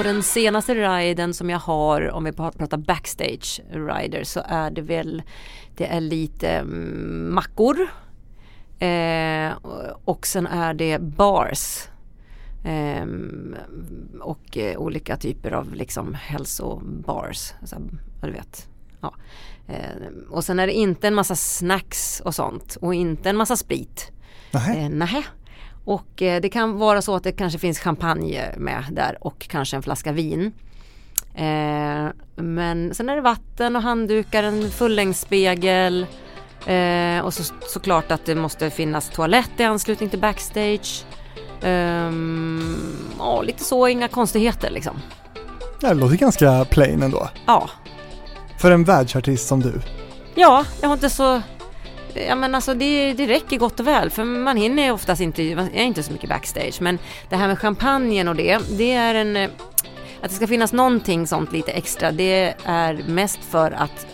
på den senaste riden som jag har, om vi pratar backstage rider, så är det väl, det är lite mm, mackor. Eh, och sen är det bars. Eh, och eh, olika typer av liksom hälsobars. Alltså, du vet. Ja. Eh, och sen är det inte en massa snacks och sånt och inte en massa sprit. Nähä. Eh, nähä. Och eh, det kan vara så att det kanske finns champagne med där och kanske en flaska vin. Eh, men sen är det vatten och handdukar, en fullängdsspegel eh, och så, såklart att det måste finnas toalett i anslutning till backstage. Ja, lite så, inga konstigheter liksom. Det låter ganska plain ändå. Ja, För en världsartist som du. ja, jag har inte så Ja men alltså det, det räcker gott och väl för man hinner ju oftast inte, man är inte så mycket backstage men det här med champagnen och det, det är en eh, att det ska finnas någonting sånt lite extra det är mest för att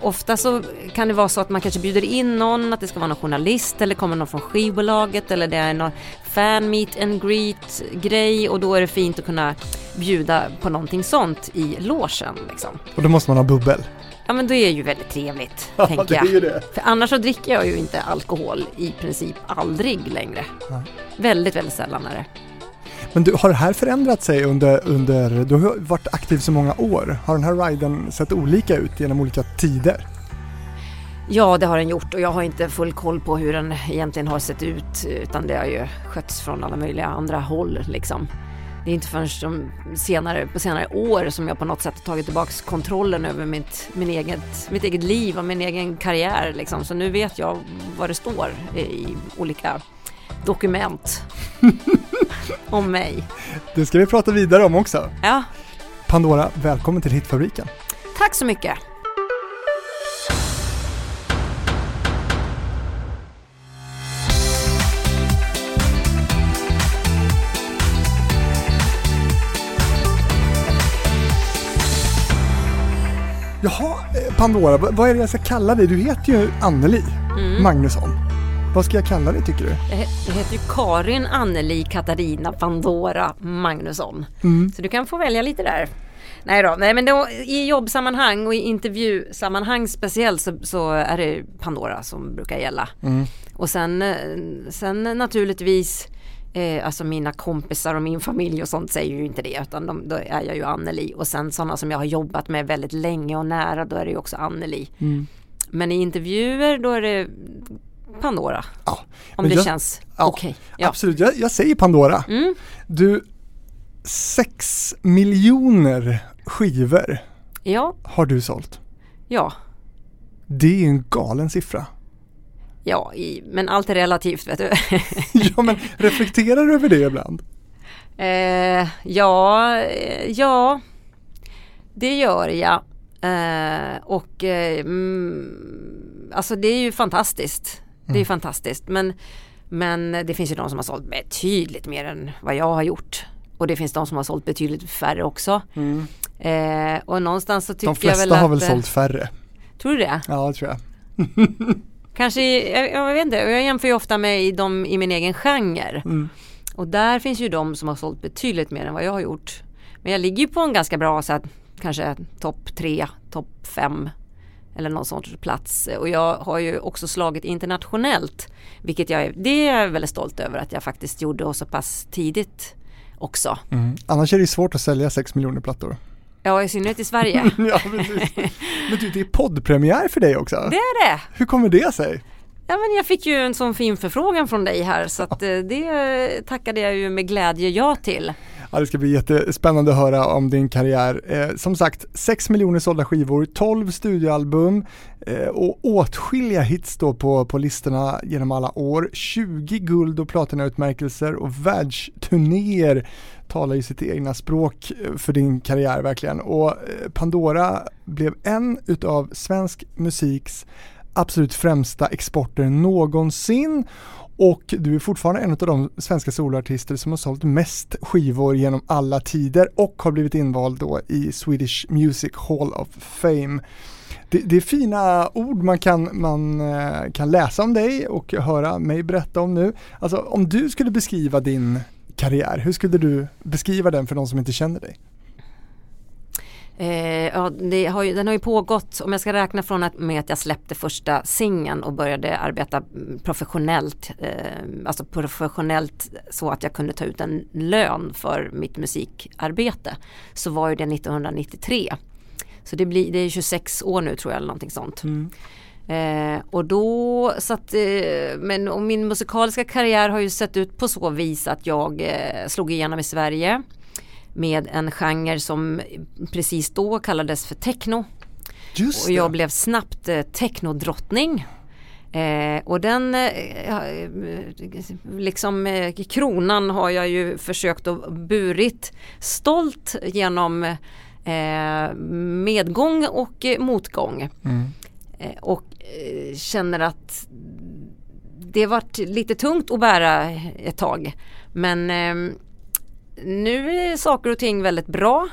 Ofta så kan det vara så att man kanske bjuder in någon, att det ska vara någon journalist eller kommer någon från skivbolaget eller det är någon fan meet and greet grej och då är det fint att kunna bjuda på någonting sånt i logen liksom. Och då måste man ha bubbel. Ja men det är ju väldigt trevligt, tänker jag. För annars så dricker jag ju inte alkohol i princip aldrig längre. Nej. Väldigt, väldigt sällan är det. Men du, har det här förändrat sig under, under, du har varit aktiv så många år. Har den här riden sett olika ut genom olika tider? Ja, det har den gjort och jag har inte full koll på hur den egentligen har sett ut utan det har ju skötts från alla möjliga andra håll liksom. Det är inte förrän som senare, på senare år som jag på något sätt har tagit tillbaks kontrollen över mitt, min eget, mitt eget liv och min egen karriär liksom. Så nu vet jag vad det står i olika dokument om mig. Det ska vi prata vidare om också. Ja, Pandora, välkommen till Hitfabriken. tack så mycket. Pandora, vad är det jag ska kalla dig? Du heter ju Anneli Mm. Magnusson. Vad ska jag kalla dig tycker du? Jag heter ju Karin Anneli Katarina Pandora Magnusson. Mm. Så du kan få välja lite där. Nej då, nej men då, i jobbsammanhang och i intervjusammanhang speciellt så, så är det Pandora som brukar gälla. Mm. Och sen, eh, sen naturligtvis eh, Alltså mina kompisar och min familj och sånt säger ju inte det utan de, då är jag ju Anneli och sen sådana som jag har jobbat med väldigt länge och nära då är det ju också Anneli. Mm. Men i intervjuer då är det Pandora. Ja, Om det jag- känns ja, okej. Ja. Absolut, jag, jag säger Pandora. Mm. Du, sex miljoner skivor Ja, har du sålt. ja, Det är en galen siffra. Ja, i, men allt är relativt vet du. ja, men reflekterar du över det ibland? eh, ja, eh, ja, det gör jag. Eh, och eh, mm, alltså det är ju fantastiskt. Det är ju fantastiskt. Men, men det finns ju de som har sålt betydligt mer än vad jag har gjort. Och det finns de som har sålt betydligt färre också. Eh, och någonstans så tycker De flesta jag väl har att, väl eh, sålt färre. Tror du det? Ja, det tror jag. Kanske, i- jag, jag vet inte, jag jämför ju ofta med dem i min egen genre. Mm. Och där finns ju de som har sålt betydligt mer än vad jag har gjort. Men jag ligger ju på en ganska bra, så att, kanske topp tre, topp fem eller någon sorts plats. Och jag har ju också slagit internationellt. Vilket jag är, det är jag väldigt stolt över att jag faktiskt gjorde och så pass tidigt också. Mm. Annars är det svårt att sälja sex miljoner plattor. Ja, i synnerhet i Sverige. ja, precis. Men du, det är poddpremiär för dig också. Det är det! Hur kommer det sig? Ja men jag fick ju en sån fin förfrågan från dig här så att eh, det tackade jag ju med glädje ja till. Ja, det ska bli jättespännande att höra om din karriär. Eh, som sagt, 6 miljoner sålda skivor, 12 studioalbum eh, och åtskilliga hits då på, på listorna genom alla år. 20 guld och platinautmärkelser och världsturnéer talar ju sitt egna språk eh, för din karriär verkligen. Och eh, Pandora blev en utav svensk musiks absolut främsta exporter någonsin och du är fortfarande en av de svenska soloartister som har sålt mest skivor genom alla tider och har blivit invald då i Swedish Music Hall of Fame. Det, det är fina ord man kan, man eh, kan läsa om dig och höra mig berätta om nu. Alltså om du skulle beskriva din karriär. Hur skulle du beskriva den för de som inte känner dig? Eh, ja, har ju, den har ju pågått, om jag ska räkna från att, med att jag släppte första singeln och började arbeta professionellt, eh, alltså professionellt så att jag kunde ta ut en lön för mitt musikarbete, så var ju det 1993. Så det, blir, det är 26 år nu tror jag eller någonting sånt. Mm. Eh, och då satt, eh, men och min musikaliska karriär har ju sett ut på så vis att jag eh, slog igenom i Sverige med en genre som precis då kallades för techno. Just och jag blev snabbt eh, technodrottning. Eh, och den eh, liksom eh, kronan har jag ju försökt att burit stolt genom eh, medgång och motgång. Mm. Eh, och Eh, känner att det varit lite tungt att bära ett tag. Men ehm, nu är saker och ting väldigt bra.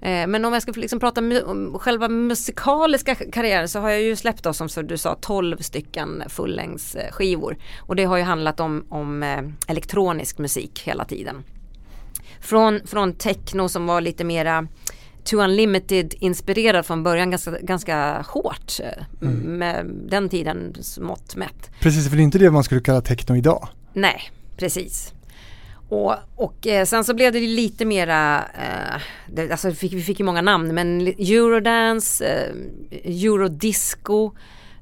Eh, men om jag ska liksom prata om själva musikaliska karriären så har jag ju släppt då som du sa 12 stycken fullängdsskivor. Och det har ju handlat om, om eh, elektronisk musik hela tiden. Från, från techno som var lite mera To Unlimited inspirerad från början ganska, ganska hårt eh, mm. med den tidens mått mätt. Precis, för det är inte det man skulle kalla techno idag. Nej, precis. Och, och eh, sen så blev det lite mera, eh, det, alltså vi fick, vi fick ju många namn men eurodance, eh, eurodisco,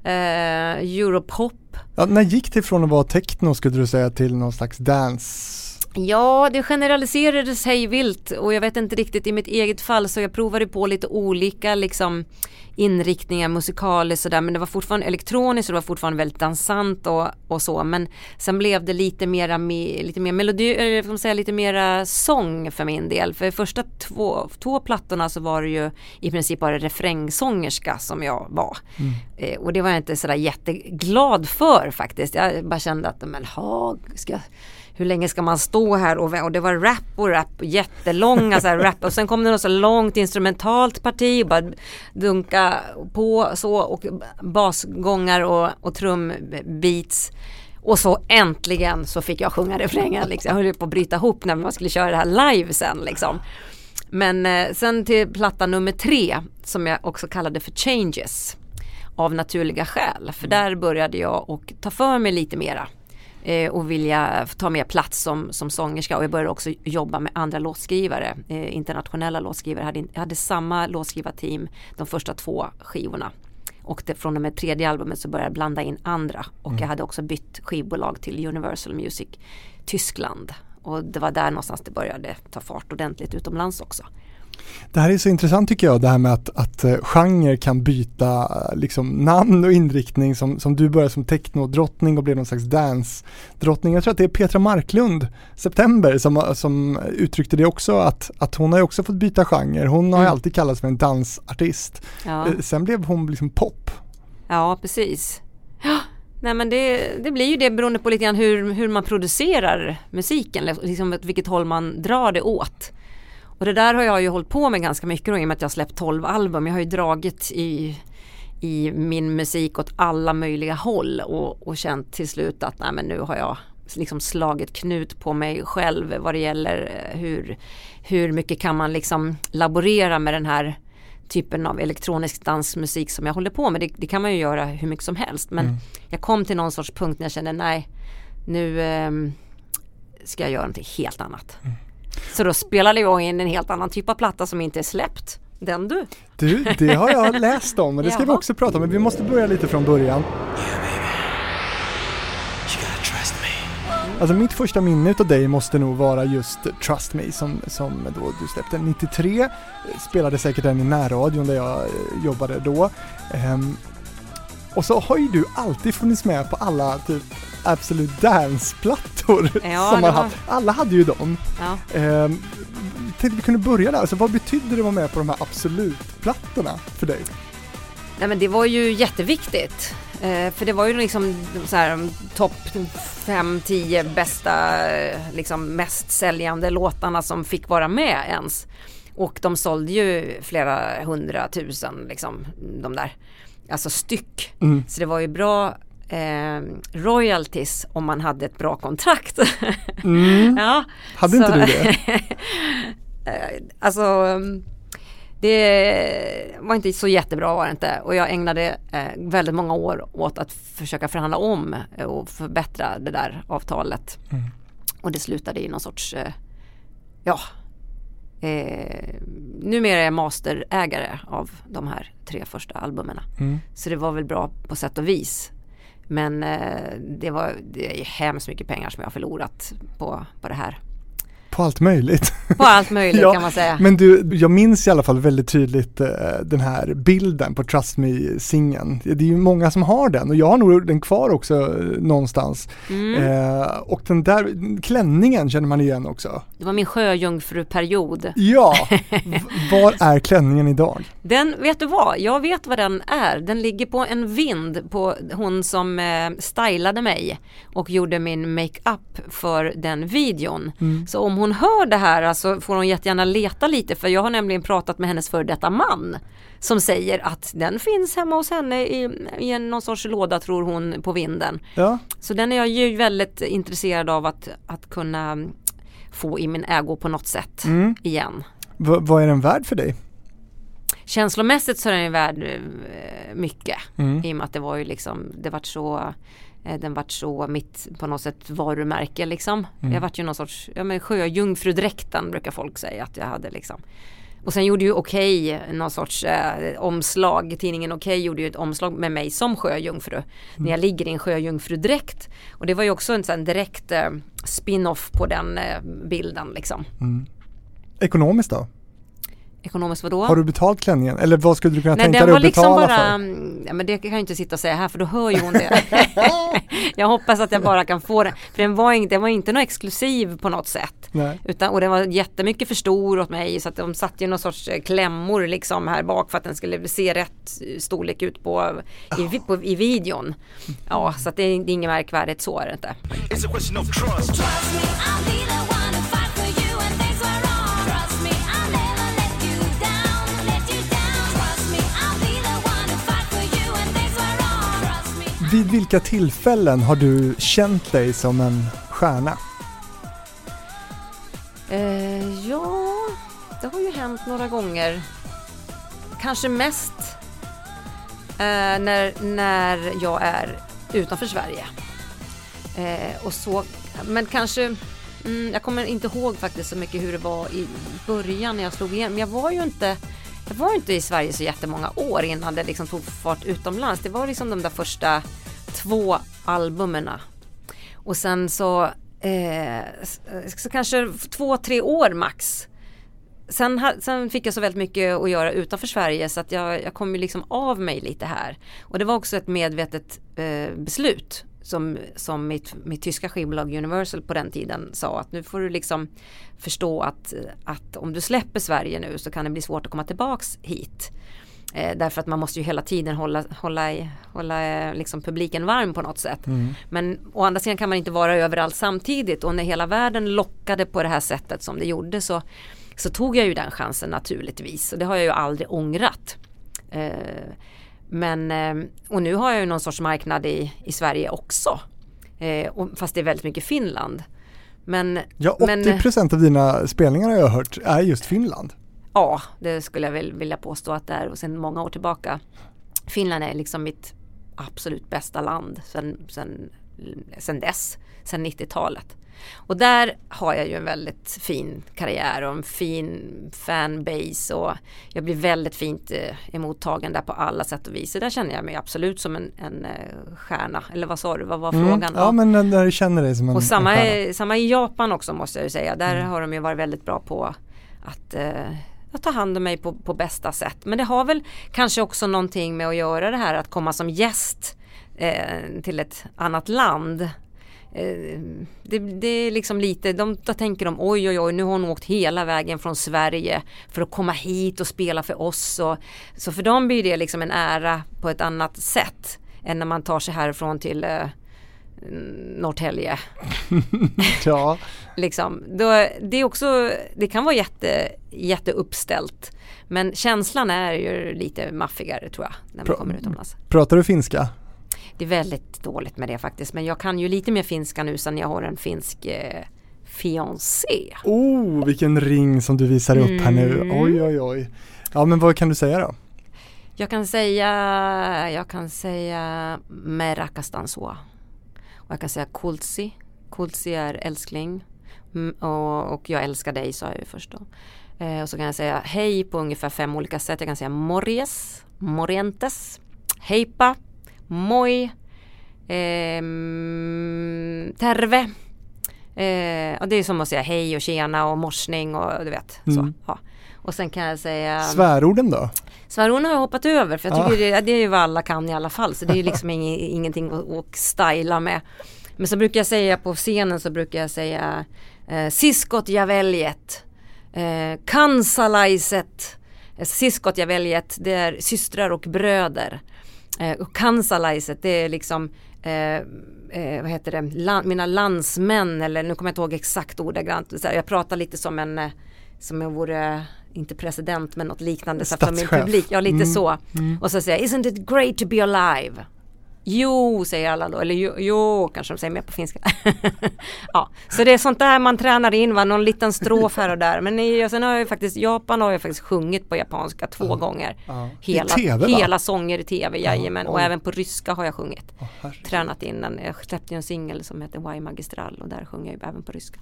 eh, europop. Ja, när gick det från att vara techno skulle du säga till någon slags dance? Ja, det generaliserades hej vilt och jag vet inte riktigt. I mitt eget fall så jag provade på lite olika liksom inriktningar musikaliskt sådär. Men det var fortfarande elektroniskt och det var fortfarande väldigt dansant och, och så. Men sen blev det lite mera lite mer melodi, eller man säga lite mera sång för min del. För första två, två plattorna så var det ju i princip bara refrängsångerska som jag var. Mm. eh, och det var jag inte sådär jätteglad för faktiskt. Jag bara kände att men ha, ska hur länge ska man stå här och, och det var rap och rap, jättelånga så här rap och sen kom det något så långt instrumentalt parti och bara dunka på så och basgångar och, och trumbeats. Och så äntligen så fick jag sjunga refrängen liksom. Jag höll på att bryta ihop när man skulle köra det här live sen liksom. Men eh, sen till platta nummer tre som jag också kallade för Changes av naturliga skäl. För mm. där började jag och ta för mig lite mera eh, och vilja ta mer plats som, som sångerska och jag började också jobba med andra låtskrivare, eh, internationella låtskrivare. Jag hade, jag hade samma låtskrivarteam de första två skivorna. Och det, från och med tredje albumet så började jag blanda in andra och mm. jag hade också bytt skivbolag till Universal Music Tyskland. Och det var där någonstans det började ta fart ordentligt utomlands också. Det här är så intressant tycker jag, det här med att, att eh, genre kan byta eh, liksom, namn och inriktning som, som du började som technodrottning och blev någon slags dance-drottning. Jag tror att det är Petra Marklund, September, som, som uttryckte det också att, att hon har ju också fått byta genre. Hon har ju mm. alltid kallats för en dansartist. Ja. Eh, sen blev hon liksom pop. Ja, precis. Nej men det, det, blir ju det beroende på lite grann hur, hur man producerar musiken, liksom vilket håll man drar det åt. Och det där har jag ju hållit på med ganska mycket då, i och med att jag släppt 12 album. Jag har ju dragit i, i min musik åt alla möjliga håll och, och känt till slut att nej, men nu har jag liksom slagit knut på mig själv vad det gäller eh, hur, hur mycket kan man liksom laborera med den här typen av elektronisk dansmusik som jag håller på med. Det, det kan man ju göra hur mycket som helst men mm. jag kom till någon sorts punkt när jag kände nej nu eh, ska jag göra någonting helt annat. Mm. Så då spelade jag in en helt annan typ av platta som inte är släppt. Den du. Du, det har jag läst om och det ska vi också prata om men vi måste börja lite från början. Alltså mitt första minne av dig måste nog vara just Trust Me som, som då du släppte 93. Spelade säkert den i närradion där jag eh, jobbade då. Um, och så har ju du alltid funnits med på alla typ Absolut Dance-plattor ja, som man var... haft. Alla hade ju dem. Ja. Ehm, tänkte vi kunde börja där, alltså vad betydde det att vara med på de här Absolut-plattorna för dig? Nej men det var ju jätteviktigt. Eh, för det var ju liksom så här topp 5-10 bästa, liksom mest säljande låtarna som fick vara med ens. Och de sålde ju flera hundratusen liksom, de där, alltså styck. Mm. Så det var ju bra eh, royalties om man hade ett bra kontrakt. Mm. ja, Hade inte så- du det? Eh, alltså det var inte så jättebra var det inte och jag ägnade eh, väldigt många år åt att försöka förhandla om eh, och förbättra det där avtalet. Mm. Och det slutade i någon sorts, eh, ja, eh, numera är jag masterägare av de här tre första albumen. Mm. Så det var väl bra på sätt och vis. Men eh, det var det är hemskt mycket pengar som jag har förlorat på, på det här. På allt möjligt. På allt möjligt Ja, kan man säga. Men du, jag minns i alla fall väldigt tydligt eh, den här bilden på Trust Me-singeln. Det är ju många som har den och jag har nog den kvar också eh, någonstans. Mm. Eh, och den där klänningen känner man igen också. Det var min sjöjungfruperiod. Ja, var är klänningen idag? Den, vet du vad? Jag vet vad den är. Den ligger på en vind på hon som eh, stylade mig och gjorde min makeup för den videon. Mm. Så om hon hör det här så får hon jättegärna leta lite för jag har nämligen pratat med hennes före detta man som säger att den finns hemma hos henne i, i någon sorts låda tror hon på vinden. Ja, Så den är jag ju väldigt intresserad av att, att kunna få i min ägo på något sätt mm. igen. V- vad är den värd för dig? Känslomässigt så är den värd eh, mycket Mm. i och med att det var ju liksom, det vart så den vart så mitt på något sätt varumärke liksom. Mm. Jag vart ju någon sorts, ja men sjöjungfrudräkten brukar folk säga att jag hade liksom. Och sen gjorde ju Okej någon sorts eh, omslag, tidningen Okej gjorde ju ett omslag med mig som sjöjungfru. När jag ligger i en sjöjungfrudräkt. Och det var ju också en sån direkt eh, spin-off på den eh, bilden liksom. Mm. Ekonomiskt då? Ekonomiskt vadå? Har du betalt klänningen? Eller vad skulle du kunna Nej tänka dig att liksom betala bara, för? ja, men det kan jag inte sitta och säga här för då hör ju hon det. jag hoppas att jag bara kan få den, för den var inte, den var inte någon exklusiv på något sätt. Nej. Utan, och den var jättemycket för stor åt mig så att de satte ju någon sorts eh, klämmor liksom här bak för att den skulle se rätt eh, storlek ut på i, på, i videon. Ja, så att det är, det är inget märkvärdigt så är det inte. Vid vilka tillfällen har du känt dig som en stjärna? Eh, ja, det har ju hänt några gånger. Kanske mest eh, när, när jag är utanför Sverige. Eh, och så, men kanske, mm, jag kommer inte ihåg faktiskt så mycket hur det var i början när jag slog igenom. Jag var ju inte, jag var ju inte i Sverige så jättemånga år innan det liksom tog fart utomlands. Det var liksom de där första två albumerna och sen så, eh, så kanske två, tre år max. Sen, sen fick jag så väldigt mycket att göra utanför Sverige så att jag, jag kom ju liksom av mig lite här. Och det var också ett medvetet eh, beslut som, som mitt, mitt tyska skivbolag Universal på den tiden sa att nu får du liksom förstå att, att om du släpper Sverige nu så kan det bli svårt att komma tillbaks hit. Eh, därför att man måste ju hela tiden hålla, hålla, hålla eh, liksom publiken varm på något sätt. Men å andra sidan kan man inte vara överallt samtidigt och när hela världen lockade på det här sättet som det gjorde så, så tog jag ju den chansen naturligtvis och det har jag ju aldrig ångrat. Eh, men, eh, och nu har jag ju någon sorts marknad i, i Sverige också. Eh, fast det är väldigt mycket Finland. Men, Ja, men, 80% av dina spelningar har jag hört är just Finland. Ja, det skulle jag väl vilja påstå att det är och sedan många år tillbaka. Finland är liksom mitt absolut bästa land sen, sen, sen dess, sen 90-talet. Och där har jag ju en väldigt fin karriär och en fin fanbase och jag blir väldigt fint eh, emottagen där på alla sätt och vis. Så där känner jag mig absolut som en, en eh, stjärna. Eller vad sa du, vad var frågan? Mm. Ja, men du känner dig som en, Och samma, en stjärna. är, samma i Japan också måste jag ju säga. Där Mm. har de ju varit väldigt bra på att, eh, jag tar hand om mig på, på bästa sätt. Men det har väl kanske också någonting med att göra det här att komma som gäst eh, till ett annat land. Eh, det, det är liksom lite, de, då tänker de oj oj oj nu har hon åkt hela vägen från Sverige för att komma hit och spela för oss. Och, så för dem blir det liksom en ära på ett annat sätt än när man tar sig härifrån till eh, Norrtälje. Ja, Liksom. Då, det, är också, det kan vara jätte, jätteuppställt. Men känslan är ju lite maffigare tror jag när man Bra. kommer utomlands. pratar du finska? det är väldigt dåligt med det faktiskt. Men jag kan ju lite mer finska nu sen jag har en finsk eh, fiancé. Oh, vilken ring som du visar upp här nu. Mm. Oj, oj, oj. Ja, men vad kan du säga då? Jag kan säga, jag kan säga me rakastan sua. Och jag kan säga kultsi. Kultsi är älskling. Mm, och, och jag älskar dig sa jag ju först då. Eh, och så kan jag säga hej på ungefär fem olika sätt. Jag kan säga morjes, morientes, hejpa, moi, ehm, terve. Eh, och det är som att säga hej och tjena och morsning och du vet. Så, Mm. ja. Och sen kan jag säga Svärorden då? Svärorden har jag hoppat över för jag Ja. tycker det, det är ju vad alla kan i alla fall så det är ju liksom ing, ingenting att, att styla med. Men så brukar jag säga på scenen så brukar jag säga eh, Siskot jag väljet, eh, kansalaiset, eh, Siskot jag väljet det är systrar och bröder. Eh, och kansalaiset det är liksom eh, eh, vad heter det, Lan, mina landsmän eller nu kommer jag inte ihåg exakt ordagrant. Jag pratar lite som en eh, som jag vore, inte president men något liknande så för min publik. Ja lite Mm. så. Och så säger jag, isn't it great to be alive? Jo, säger alla då, eller jo, jo kanske de säger mer på finska. ja, så det är sånt där man tränar in, va? någon liten strof här och där. Men i, och sen har jag faktiskt, Japan har jag faktiskt sjungit på japanska två gånger. Ja. Hela, TV hela sånger i tv, jajamän. Och oj. även på ryska har jag sjungit. Tränat in den. Jag släppte en singel som heter Why Magistral och där sjunger jag även på ryska.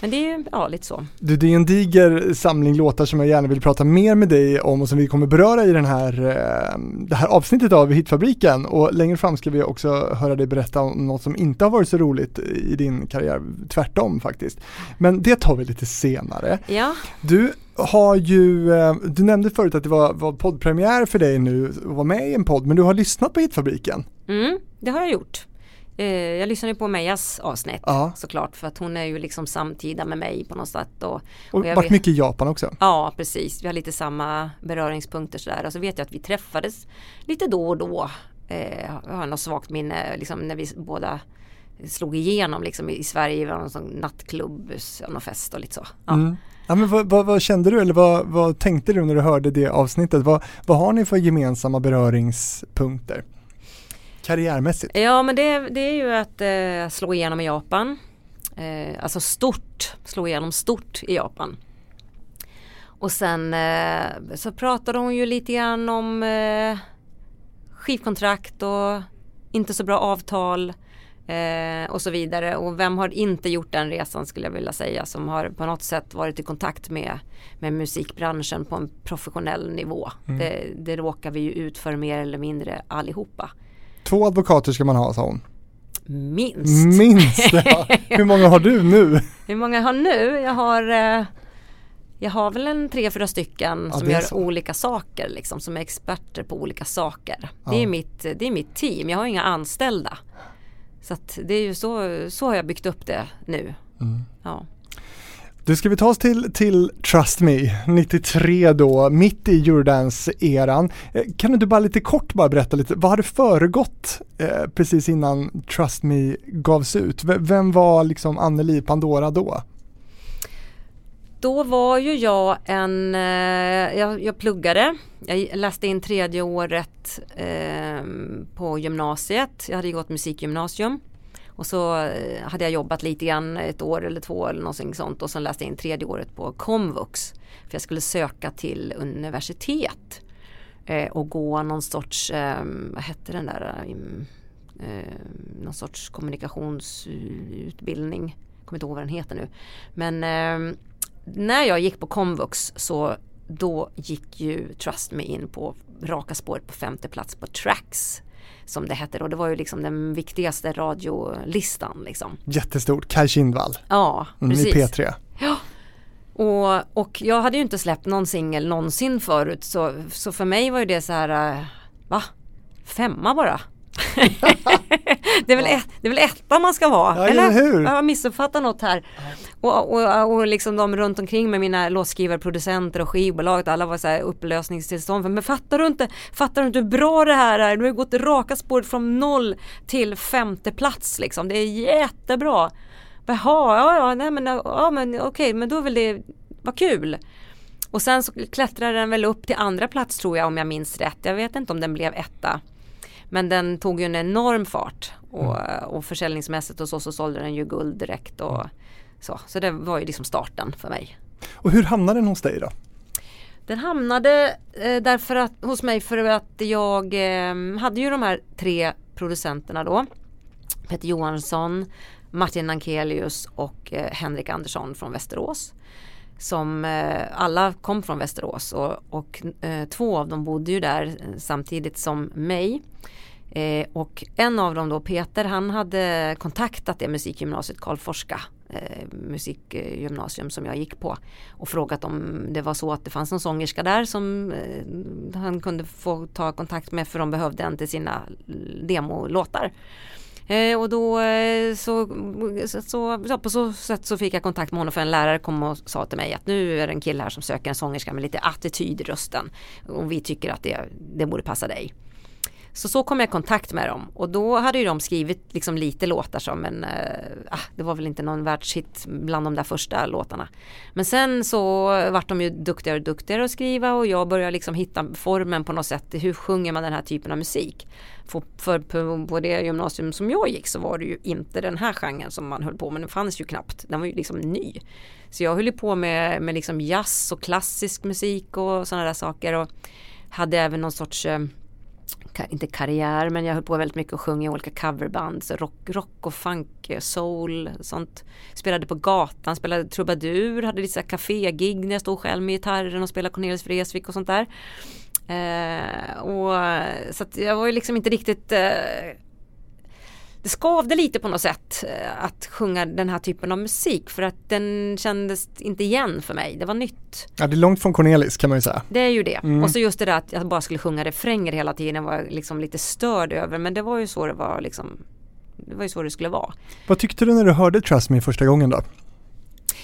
Men det är ja lite så. Du, det är en diger samling låtar som jag gärna vill prata mer med dig om och som vi kommer beröra i den här, eh, det här avsnittet av Hitfabriken och längre fram ska vi också höra dig berätta om något som inte har varit så roligt i din karriär, tvärtom faktiskt. Men det tar vi lite senare. Ja, Du har ju, eh, du nämnde förut att det var, var poddpremiär för dig nu att vara med i en podd, men du har lyssnat på Hitfabriken. mm, det har jag gjort. Eh, jag lyssnade på Mejas avsnitt Ja. såklart för att hon är ju liksom samtida med mig på något sätt. Och, Och och varit vet- mycket i Japan också. Ja precis, vi har lite samma beröringspunkter sådär. Och så vet jag att vi träffades lite då och då. Eh, jag har något svagt minne liksom när vi båda slog igenom liksom i Sverige, var någon sån nattklubb, någon fest och lite så. Ja. Mm. Ja, men vad, vad, vad kände du eller vad, vad tänkte du när du hörde det avsnittet? Vad, vad har ni för gemensamma beröringspunkter? Karriärmässigt? Ja men det, det är ju att eh, slå igenom i Japan. Eh, alltså stort, slå igenom stort i Japan. Och sen eh, så pratade hon ju lite grann om eh, skivkontrakt och inte så bra avtal eh, och så vidare. Och vem har inte gjort den resan skulle jag vilja säga som har på något sätt varit i kontakt med, med musikbranschen på en professionell nivå. Det, det råkar vi ju ut för mer eller mindre allihopa. Två advokater ska man ha sa hon. Minst. Minst! Ja. Hur många har du nu? Hur många har nu? Jag har eh, Jag har väl en tre, fyra stycken Ja, som gör så. olika saker liksom, som är experter på olika saker. Ja. Det, är mitt, det är mitt team, jag har inga anställda. Så det är ju så, så har jag byggt upp det nu. Mm. Ja. Du ska vi ta oss till, till Trust Me, 93 då, mitt i Eurodance-eran. Eh, kan du bara lite kort bara berätta lite, vad hade föregått eh, precis innan Trust Me gavs ut? V- vem var liksom Anneli Pandora då? Då var ju jag en, eh, jag, jag pluggade, jag läste in tredje året eh, på gymnasiet, jag hade gått musikgymnasium. Och så eh, hade jag jobbat lite grann ett år eller två eller någonting sånt och sen läste jag in tredje året på komvux. För jag skulle söka till universitet eh, och gå någon sorts, eh, vad hette den där, eh, någon sorts kommunikationsutbildning. Jag kommer inte ihåg vad den heter nu. Men eh, när jag gick på komvux så då gick ju Trust Me in på raka spåret på femte plats på Tracks som det hette och det var ju liksom den viktigaste radiolistan liksom. Jättestort, Kaj Kindvall Ja, mm, i precis. P3. Och, och jag hade ju inte släppt någon singel någonsin förut så, så för mig var ju det så här, eh, va? Femma bara? det, är väl ett, det är väl etta man ska vara? Ja, eller hur? Jag har missuppfattat något här. Och, och, och liksom de runt omkring med mina låtskrivare, producenter och skivbolaget, alla var så här upplösningstillstånd. Men fattar du inte, fattar du inte hur bra det här är? Du har gått raka spåret från noll till femte plats liksom. Det är jättebra. Jaha, ja, ja, nej men, ja, men okej, men då vill det vara kul. Och sen så klättrade den väl upp till andra plats tror jag om jag minns rätt. Jag vet inte om den blev etta. Men den tog ju en enorm fart och, Mm. och försäljningsmässigt och så, så sålde den ju guld direkt och så. Så det var ju liksom starten för mig. Och hur hamnade den hos dig då? Den hamnade eh, därför att, hos mig för att jag eh, hade ju de här tre producenterna då. Peter Johansson, Martin Ankelius och eh, Henrik Andersson från Västerås. Som eh, alla kom från Västerås och, och eh, två av dem bodde ju där eh, samtidigt som mig. Eh, och en av dem då, Peter, han hade kontaktat det musikgymnasiet Karl Forska eh, musikgymnasium som jag gick på och frågat om det var så att det fanns någon sångerska där som eh, han kunde få ta kontakt med för de behövde en till sina demolåtar. Eh, och då eh, så, så, så, ja, på så sätt så fick jag kontakt med honom för en lärare kom och sa till mig att nu är det en kille här som söker en sångerska med lite attityd i rösten och vi tycker att det, det borde passa dig. Så så kom jag i kontakt med dem och då hade ju de skrivit liksom lite låtar som en, äh, det var väl inte någon världshit bland de där första låtarna. Men sen så vart de ju duktigare och duktigare att skriva och jag började liksom hitta formen på något sätt. Hur sjunger man den här typen av musik? För, för på, på det gymnasium som jag gick så var det ju inte den här genren som man höll på med. Den fanns ju knappt. Den var ju liksom ny. Så jag höll ju på med, med liksom jazz och klassisk musik och sådana där saker och hade även någon sorts eh, inte karriär men jag höll på väldigt mycket och sjöng i olika coverband, så rock, rock och funk, soul, sånt. Spelade på gatan, spelade trubadur, hade lite kafégig när jag stod själv med gitarren och spelade Cornelis Vreeswijk och sånt där. Eh, och, så att jag var ju liksom inte riktigt eh, det skavde lite på något sätt eh, att sjunga den här typen av musik för att den kändes inte igen för mig. Det var nytt. Ja, det är långt från Cornelis kan man ju säga. Det är ju det. Mm. Och så just det där att jag bara skulle sjunga refränger hela tiden var jag liksom lite störd över. Men det var ju så det var liksom. Det var ju så det skulle vara. Vad tyckte du när du hörde Trust Me första gången då?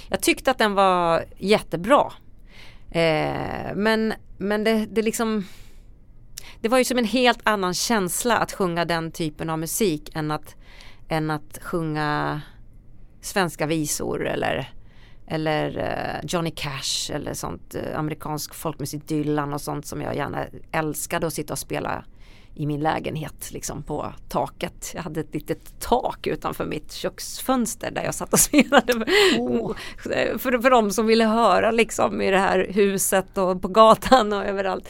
Jag tyckte att den var jättebra. Eh, men men det, det liksom Det var ju som en helt annan känsla att sjunga den typen av musik än att, än att sjunga svenska visor eller eller eh, Johnny Cash eller sånt eh, amerikansk folkmusik, Dylan och sånt som jag gärna älskade att sitta och spela i min lägenhet liksom på taket. Jag hade ett litet tak utanför mitt köksfönster där jag satt och spelade för, för, för de som ville höra liksom i det här huset och på gatan och överallt.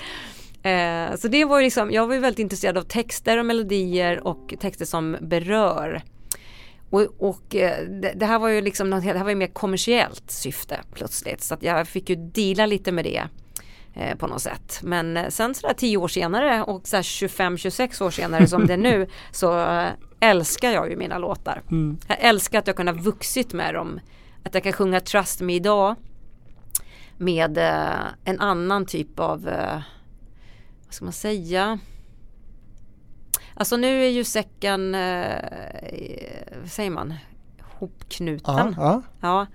Eh, så det var ju liksom, jag var ju väldigt intresserad av texter och melodier och texter som berör. Och, och eh, det, det här var ju liksom något, det här var ju mer kommersiellt syfte plötsligt så att jag fick ju deala lite med det eh, på något sätt. Men eh, sen sådär 10 år senare och så 25-26 år senare som det är nu så eh, älskar jag ju mina låtar. Mm. Jag älskar att jag kunnat vuxit med dem. Att jag kan sjunga Trust Me idag med eh, en annan typ av, eh, vad ska man säga? Alltså nu är ju säcken, eh, vad säger man, hopknuten. Ja, ja. Ja,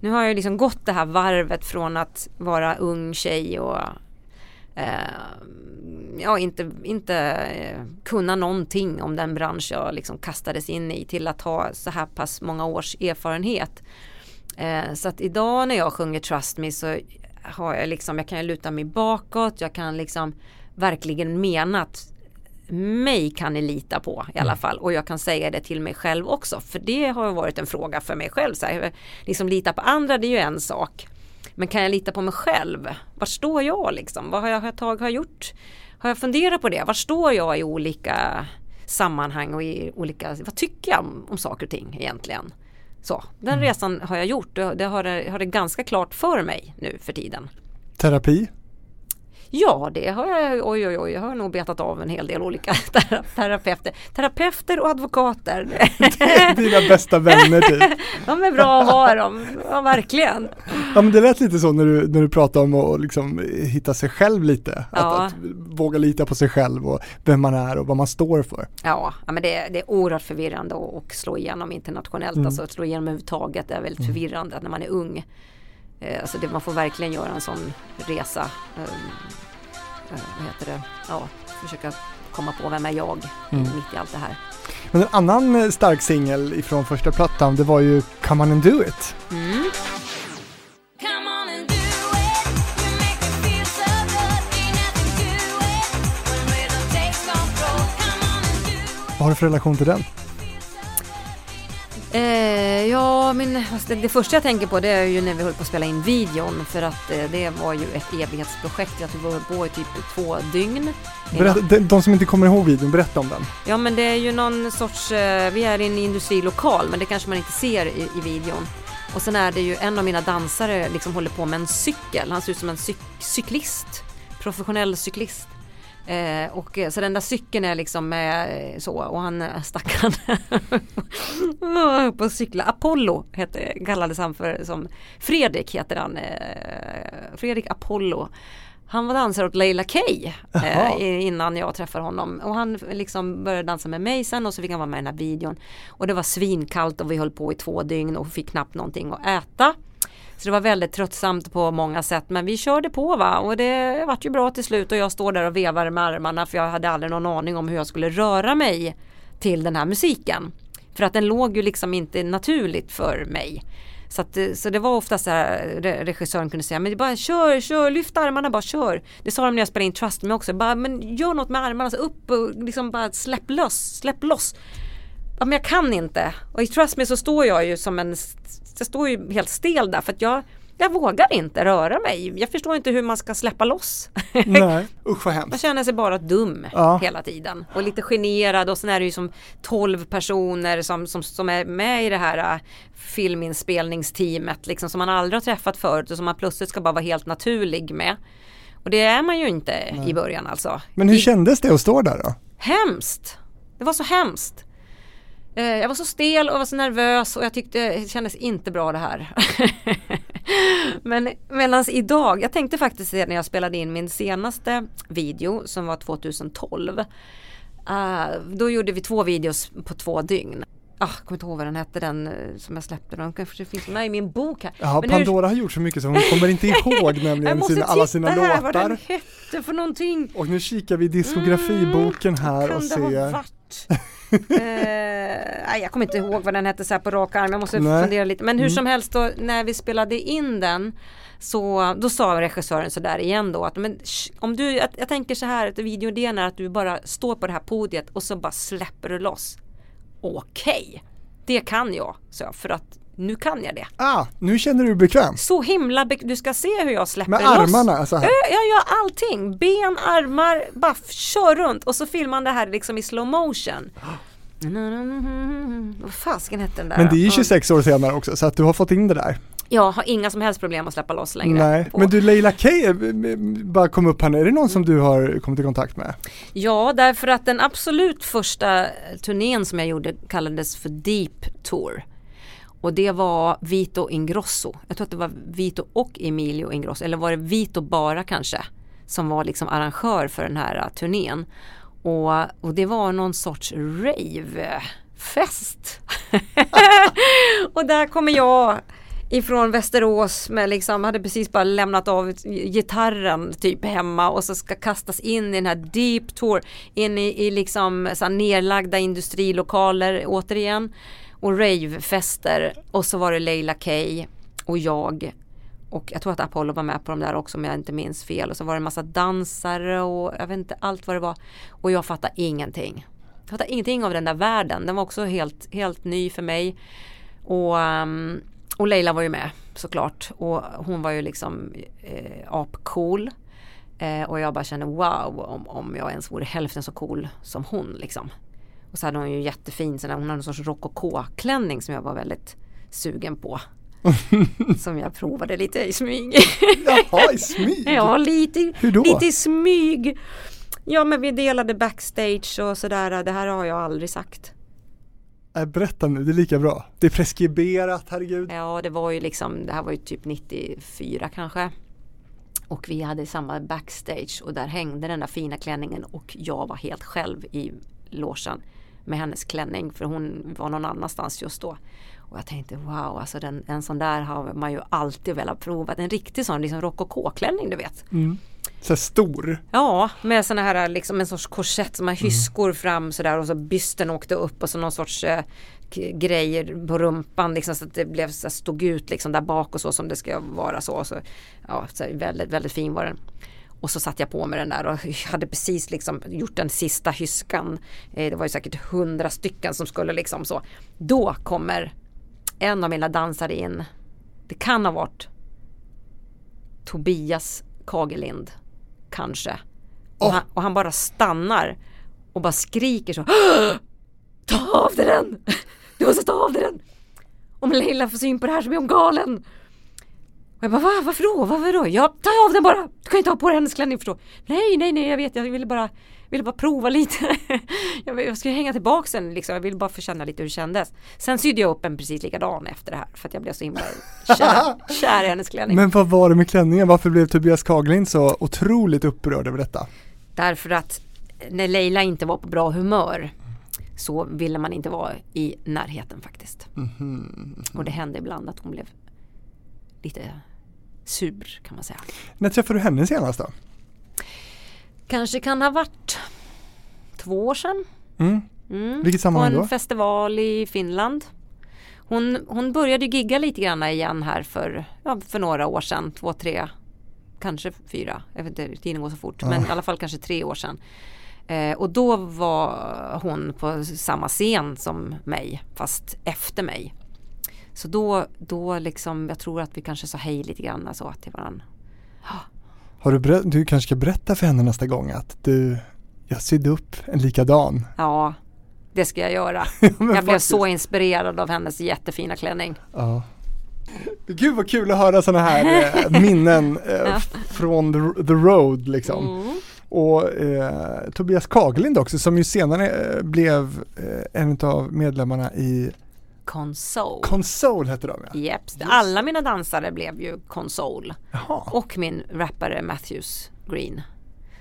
nu har jag liksom gått det här varvet från att vara ung tjej och eh, ja, inte, inte eh, kunna någonting om den bransch jag liksom kastades in i till att ha så här pass många års erfarenhet. Eh, så att idag när jag sjunger Trust Me så har jag liksom, jag kan luta mig bakåt, jag kan liksom verkligen mena att mig kan ni lita på i alla fall och jag kan säga det till mig själv också för det har varit en fråga för mig själv. Så här, liksom lita på andra det är ju en sak. Men kan jag lita på mig själv? Var står jag liksom? Vad har jag, tag, har jag gjort? Har jag funderat på det? Var står jag i olika sammanhang och i olika, vad tycker jag om, om saker och ting egentligen? Så, den resan har jag gjort och det har, det har det ganska klart för mig nu för tiden. Terapi? Ja, det har jag, oj oj oj, jag har nog betat av en hel del olika tera- terapeuter. Terapeuter och advokater. Dina bästa vänner typ. De är bra att ha dem, ja verkligen. Ja men det lät lite så när du, när du pratade om att liksom hitta sig själv lite. Att, Ja. att våga lita på sig själv och vem man är och vad man står för. Ja, ja men det, är- det är oerhört förvirrande att slå igenom internationellt, Mm. alltså att slå igenom överhuvudtaget är väldigt förvirrande när man är ung. Eh, alltså det, man får verkligen göra en sån resa. Eh, eh, vad heter det? Ja, försöka komma på vem är jag Mm. mitt i allt det här. Men en annan eh, stark singel ifrån första plattan det var ju Come on and do it. Mm. And har du för relation till den? Eh, ja, men alltså, det, det första jag tänker på det är ju när vi höll på att spela in videon för att eh, det var ju ett evighetsprojekt. Jag tror vi höll på i typ två dygn. Berätta, de, de som inte kommer ihåg videon, berätta om den. Ja men det är ju någon sorts, eh, vi är i en industrilokal men det kanske man inte ser i, i videon. Och sen är det ju en av mina dansare liksom håller på med en cykel, han ser ut som en cyk- cyklist, professionell cyklist. Eh, och eh, så den där cykeln är liksom eh, så och han eh, stackaren på cykla. Apollo hette, kallades han för som Fredrik heter han. Eh, Fredrik Apollo. Han var dansare åt Leila K eh, innan jag träffade honom och han liksom började dansa med mig sen och så fick han vara med i den här videon. Och det var svinkallt och vi höll på i två dygn och fick knappt någonting att äta. Så det var väldigt tröttsamt på många sätt men vi körde på va och det vart ju bra till slut och jag står där och vevar med armarna för jag hade aldrig någon aning om hur jag skulle röra mig till den här musiken. För att den låg ju liksom inte naturligt för mig. Så, att, det- så det var ofta så här regissören kunde säga men det är bara kör, kör, lyft armarna bara kör. Det sa de när jag spelade in Trust Me också, bara men gör något med armarna, så upp och liksom bara släpp loss, släpp loss. Ja men jag kan inte. Och i Trust Me så står jag ju som en, jag står ju helt stel där för att jag, jag vågar inte röra mig. Jag förstår inte hur man ska släppa loss. Nej, usch vad Man hemskt. känner sig bara dum Ja. hela tiden och lite generad och sen är det ju som 12 personer som, som, som är med i det här äh, filminspelningsteamet liksom som man aldrig har träffat förut och som man plötsligt ska bara vara helt naturlig med. Och det är man ju inte i början alltså. Men hur I, kändes det att stå där då? Hemskt! Det var så hemskt. Eh, Jag var så stel och var så nervös och jag tyckte det kändes inte bra det här. Men medans idag, jag tänkte faktiskt det när jag spelade in min senaste video som var 2012. eh, då gjorde vi två videos på två dygn. Ah, jag kommer inte ihåg vad den hette den eh, som jag släppte. Den kanske finns med i min bok här. Ja, Men Pandora har gjort så mycket så hon kommer inte ihåg jag nämligen måste sina, alla sina titta här vad den låtar. hette för någonting. Och nu kikar vi i diskografiboken här kan och ser. eh, jag kommer inte ihåg vad den hette så här på rak arm. Jag måste Nej. fundera lite. Men hur Mm. som helst då, när vi spelade in den så då sa regissören så där igen då att men, sh, om du, jag, jag tänker så här att videoidén är att du bara står på det här podiet och så bara släpper du loss. Okej, det kan jag, så för att nu kan jag det. Ah, nu känner du dig bekväm. Så himla, be- du ska se hur jag släpper Med loss. armarna så här. Jag gör allting, ben, armar, bara kör runt och så filmar man det här liksom i slow motion. Vad fasken hette den där? Men det är ju Ja. 26 år senare också så att du har fått in det där. Jag har inga som helst problem att släppa loss längre. Nej, men du Leila K eh, bara kom upp här nu. Är det någon som du har kommit i kontakt med? Ja, därför att den absolut första turnén som jag gjorde kallades för Deep Tour. Och det var Vito Ingrosso. Jag tror att det var Vito och Emilio Ingrosso, eller var det Vito bara kanske, som var liksom arrangör för den här äh, turnén. Och, och det var någon sorts ravefest. och där kommer jag ifrån Västerås med liksom, hade precis bara lämnat av gitarren typ hemma och så ska kastas in i den här deep tour in i, i liksom så här nerlagda industrilokaler återigen och ravefester och så var det Leila K och jag och jag tror att Apollo var med på de där också om jag inte minns fel och så var det en massa dansare och jag vet inte allt vad det var och jag fattade ingenting. Jag fattade ingenting av den där världen, den var också helt, helt ny för mig och, ehm, och Leila var ju med såklart och hon var ju liksom eh, apcool. Eh, och jag bara kände wow om, om jag ens vore hälften så cool som hon liksom. Och så hade hon ju jättefin, sån där, hon hade en sorts rokoko-klänning som jag var väldigt sugen på. som jag provade lite i smyg. Jaha, i smyg? ja, lite, Hur då? lite i smyg. Ja men vi delade backstage och sådär, det här har jag aldrig sagt. Äh, berätta nu, det är lika bra. Det är preskriberat, herregud. Ja, det var ju liksom, det här var ju typ 94 kanske. Och vi hade samma backstage och där hängde den där fina klänningen och jag var helt själv i logen med hennes klänning för hon var någon annanstans just då. Och jag tänkte wow, alltså den, en sån där har man ju alltid velat prova. En riktig sån liksom rokoko-klänning du vet. Så här stor. Ja, med såna här liksom en sorts korsett som har hyskor fram sådär och så bysten åkte upp och så någon sorts eh, grejer på rumpan liksom så att det blev så stod ut liksom där bak och så som det ska vara så. så ja, så väldigt, väldigt fin var den. Och så satte jag på mig den där och hade precis liksom gjort den sista hyskan. Eh, det var ju säkert hundra stycken som skulle liksom så. Då kommer en av mina dansare in. Det kan ha varit Tobias Kagelind. Kanske. Och, han, och han bara stannar och bara skriker så. Ta av dig den! Du måste ta av dig den! Om Leila får syn på det här så blir hon galen. Och jag bara, Va, varför då? Varför då? Ja, ta av den bara! Du kan inte ha på dig hennes klänning förstå. Nej, nej, nej, jag vet, jag ville bara, ville bara prova lite. jag, vill- jag skulle hänga tillbaka sen liksom, jag ville bara få känna lite hur det kändes. Sen sydde jag upp en precis likadan efter det här för att jag blev så himla kär, kär i hennes klänning. Men vad var det med klänningen? Varför blev Tobias Kaglind så otroligt upprörd över detta? Därför att när Leila inte var på bra humör så ville man inte vara i närheten faktiskt. Och det hände ibland att hon blev lite sur kan man säga. När träffade du henne senast då? Kanske kan ha varit två år sedan. Mm. Mm. Vilket På sammanhang en då? festival i Finland. Hon, hon började gigga lite grann igen här för, ja, för några år sedan, två, tre, kanske fyra, jag vet inte, tiden går så fort, men i alla fall kanske tre år sedan. Eh, och då var hon på samma scen som mig, fast efter mig. Så då, då liksom, jag tror att vi kanske sa hej lite grann så till varandra. Har du, du kanske ska berätta för henne nästa gång att du, jag sydde upp en likadan. Ja, det ska jag göra. jag blev faktiskt. så inspirerad av hennes jättefina klänning. Ja. Gud vad kul att höra sådana här eh, minnen eh, Ja. från the, the road liksom. Mm. Och eh, Tobias Kagelind också som ju senare eh, blev eh, en av medlemmarna i Console. Console hette de ja. Jeps, alla mina dansare blev ju Console. Jaha. Och min rappare Matthews Green.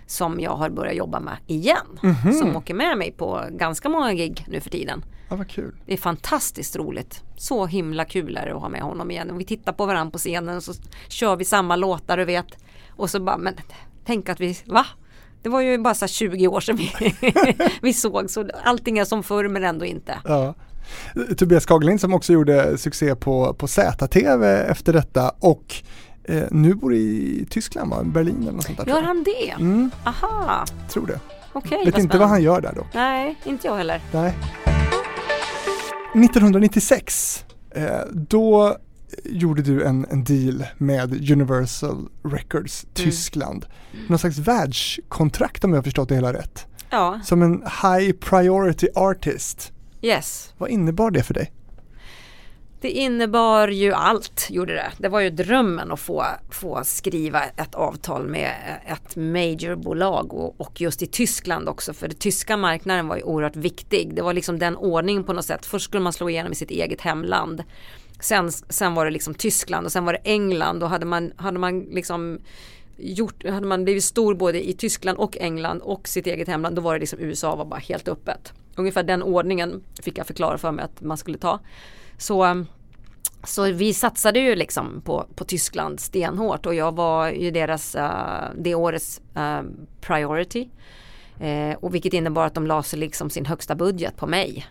Som jag har börjat jobba med igen. Mhm. Som åker med mig på ganska många gig nu för tiden. Ja, vad kul. Det är fantastiskt roligt. Så himla kul är det att ha med honom igen. Och vi tittar på varandra på scenen och så kör vi samma låtar och vet. Och så bara, men tänk att vi, va? Det var ju bara så här 20 år sedan vi, vi såg så allting är som förr men ändå inte. Ja. Tobias Kagelind som också gjorde succé på, på ZTV efter detta och eh, nu bor i Tyskland va? Berlin eller något sånt där. Gör han det? Mm, Aha, tror det. okej. Vet inte vad han gör där dock. Nej, inte jag heller. Nej. 1996, eh, då gjorde du en, en deal med Universal Records Tyskland. Någon slags världskontrakt om jag har förstått det hela rätt. Ja, Som en high priority artist. Yes. Vad innebar det för dig? Det innebar ju allt, gjorde det. Det var ju drömmen att få, få skriva ett avtal med ett majorbolag och, och just i Tyskland också för den tyska marknaden var ju oerhört viktig. Det var liksom den ordningen på något sätt. Först skulle man slå igenom i sitt eget hemland. Sen, sen var det liksom Tyskland och sen var det England och hade man, hade man liksom gjort, hade man blivit stor både i Tyskland och England och sitt eget hemland då var det liksom USA var bara helt öppet. Ungefär den ordningen fick jag förklara för mig att man skulle ta. Så, ehm, så vi satsade ju liksom på, på Tyskland stenhårt och jag var ju deras, uh, det årets uh, priority. Eh, och vilket innebar att de la sig liksom sin högsta budget på mig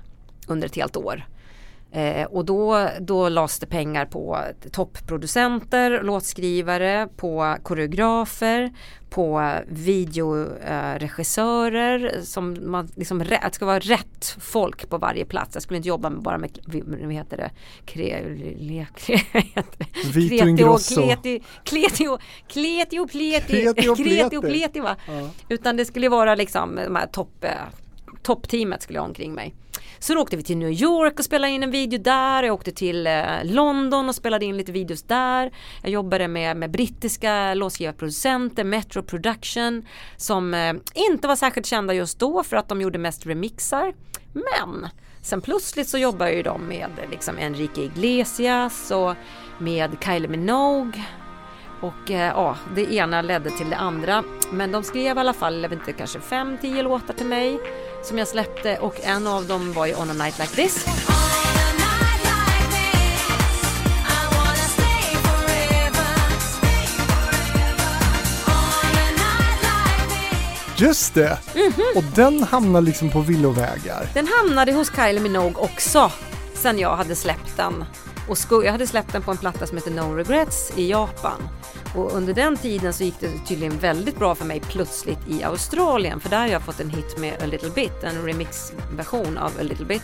under ett helt år. Eh, och då, då lades det pengar på toppproducenter, låtskrivare, på koreografer, på videoregissörer som man liksom, det ska vara rätt folk på varje plats. Jag skulle inte jobba med bara med, vad heter det, kre, le, kre, Vito Ingrosso. Kleti, kletio, kletio, pleti, Kreti och pleti. va. Utan det skulle vara liksom de här topp, eh, toppteamet skulle jag ha omkring mig. Så då åkte vi till New York och spelade in en video där. Jag åkte till eh, London och spelade in lite videos där. Jag jobbade med, med brittiska låtskrivarproducenter, Metro Production, som eh, inte var särskilt kända just då för att de gjorde mest remixar. Men sen plötsligt så jobbar ju de med liksom Enrique Iglesias och med Kylie Minogue och eh, ja, det ena ledde till det andra. Men de skrev i alla fall, jag vet inte, kanske fem, tio låtar till mig som jag släppte och en av dem var ju On a night like this. Just det! Mhm. Och den hamnar liksom på villovägar. Den hamnade hos Kylie Minogue också sen jag hade släppt den. Och jag hade släppt den på en platta som heter No Regrets i Japan. Och under den tiden så gick det tydligen väldigt bra för mig plötsligt i Australien för där har jag fått en hit med A Little Bit, en remixversion av A Little Bit.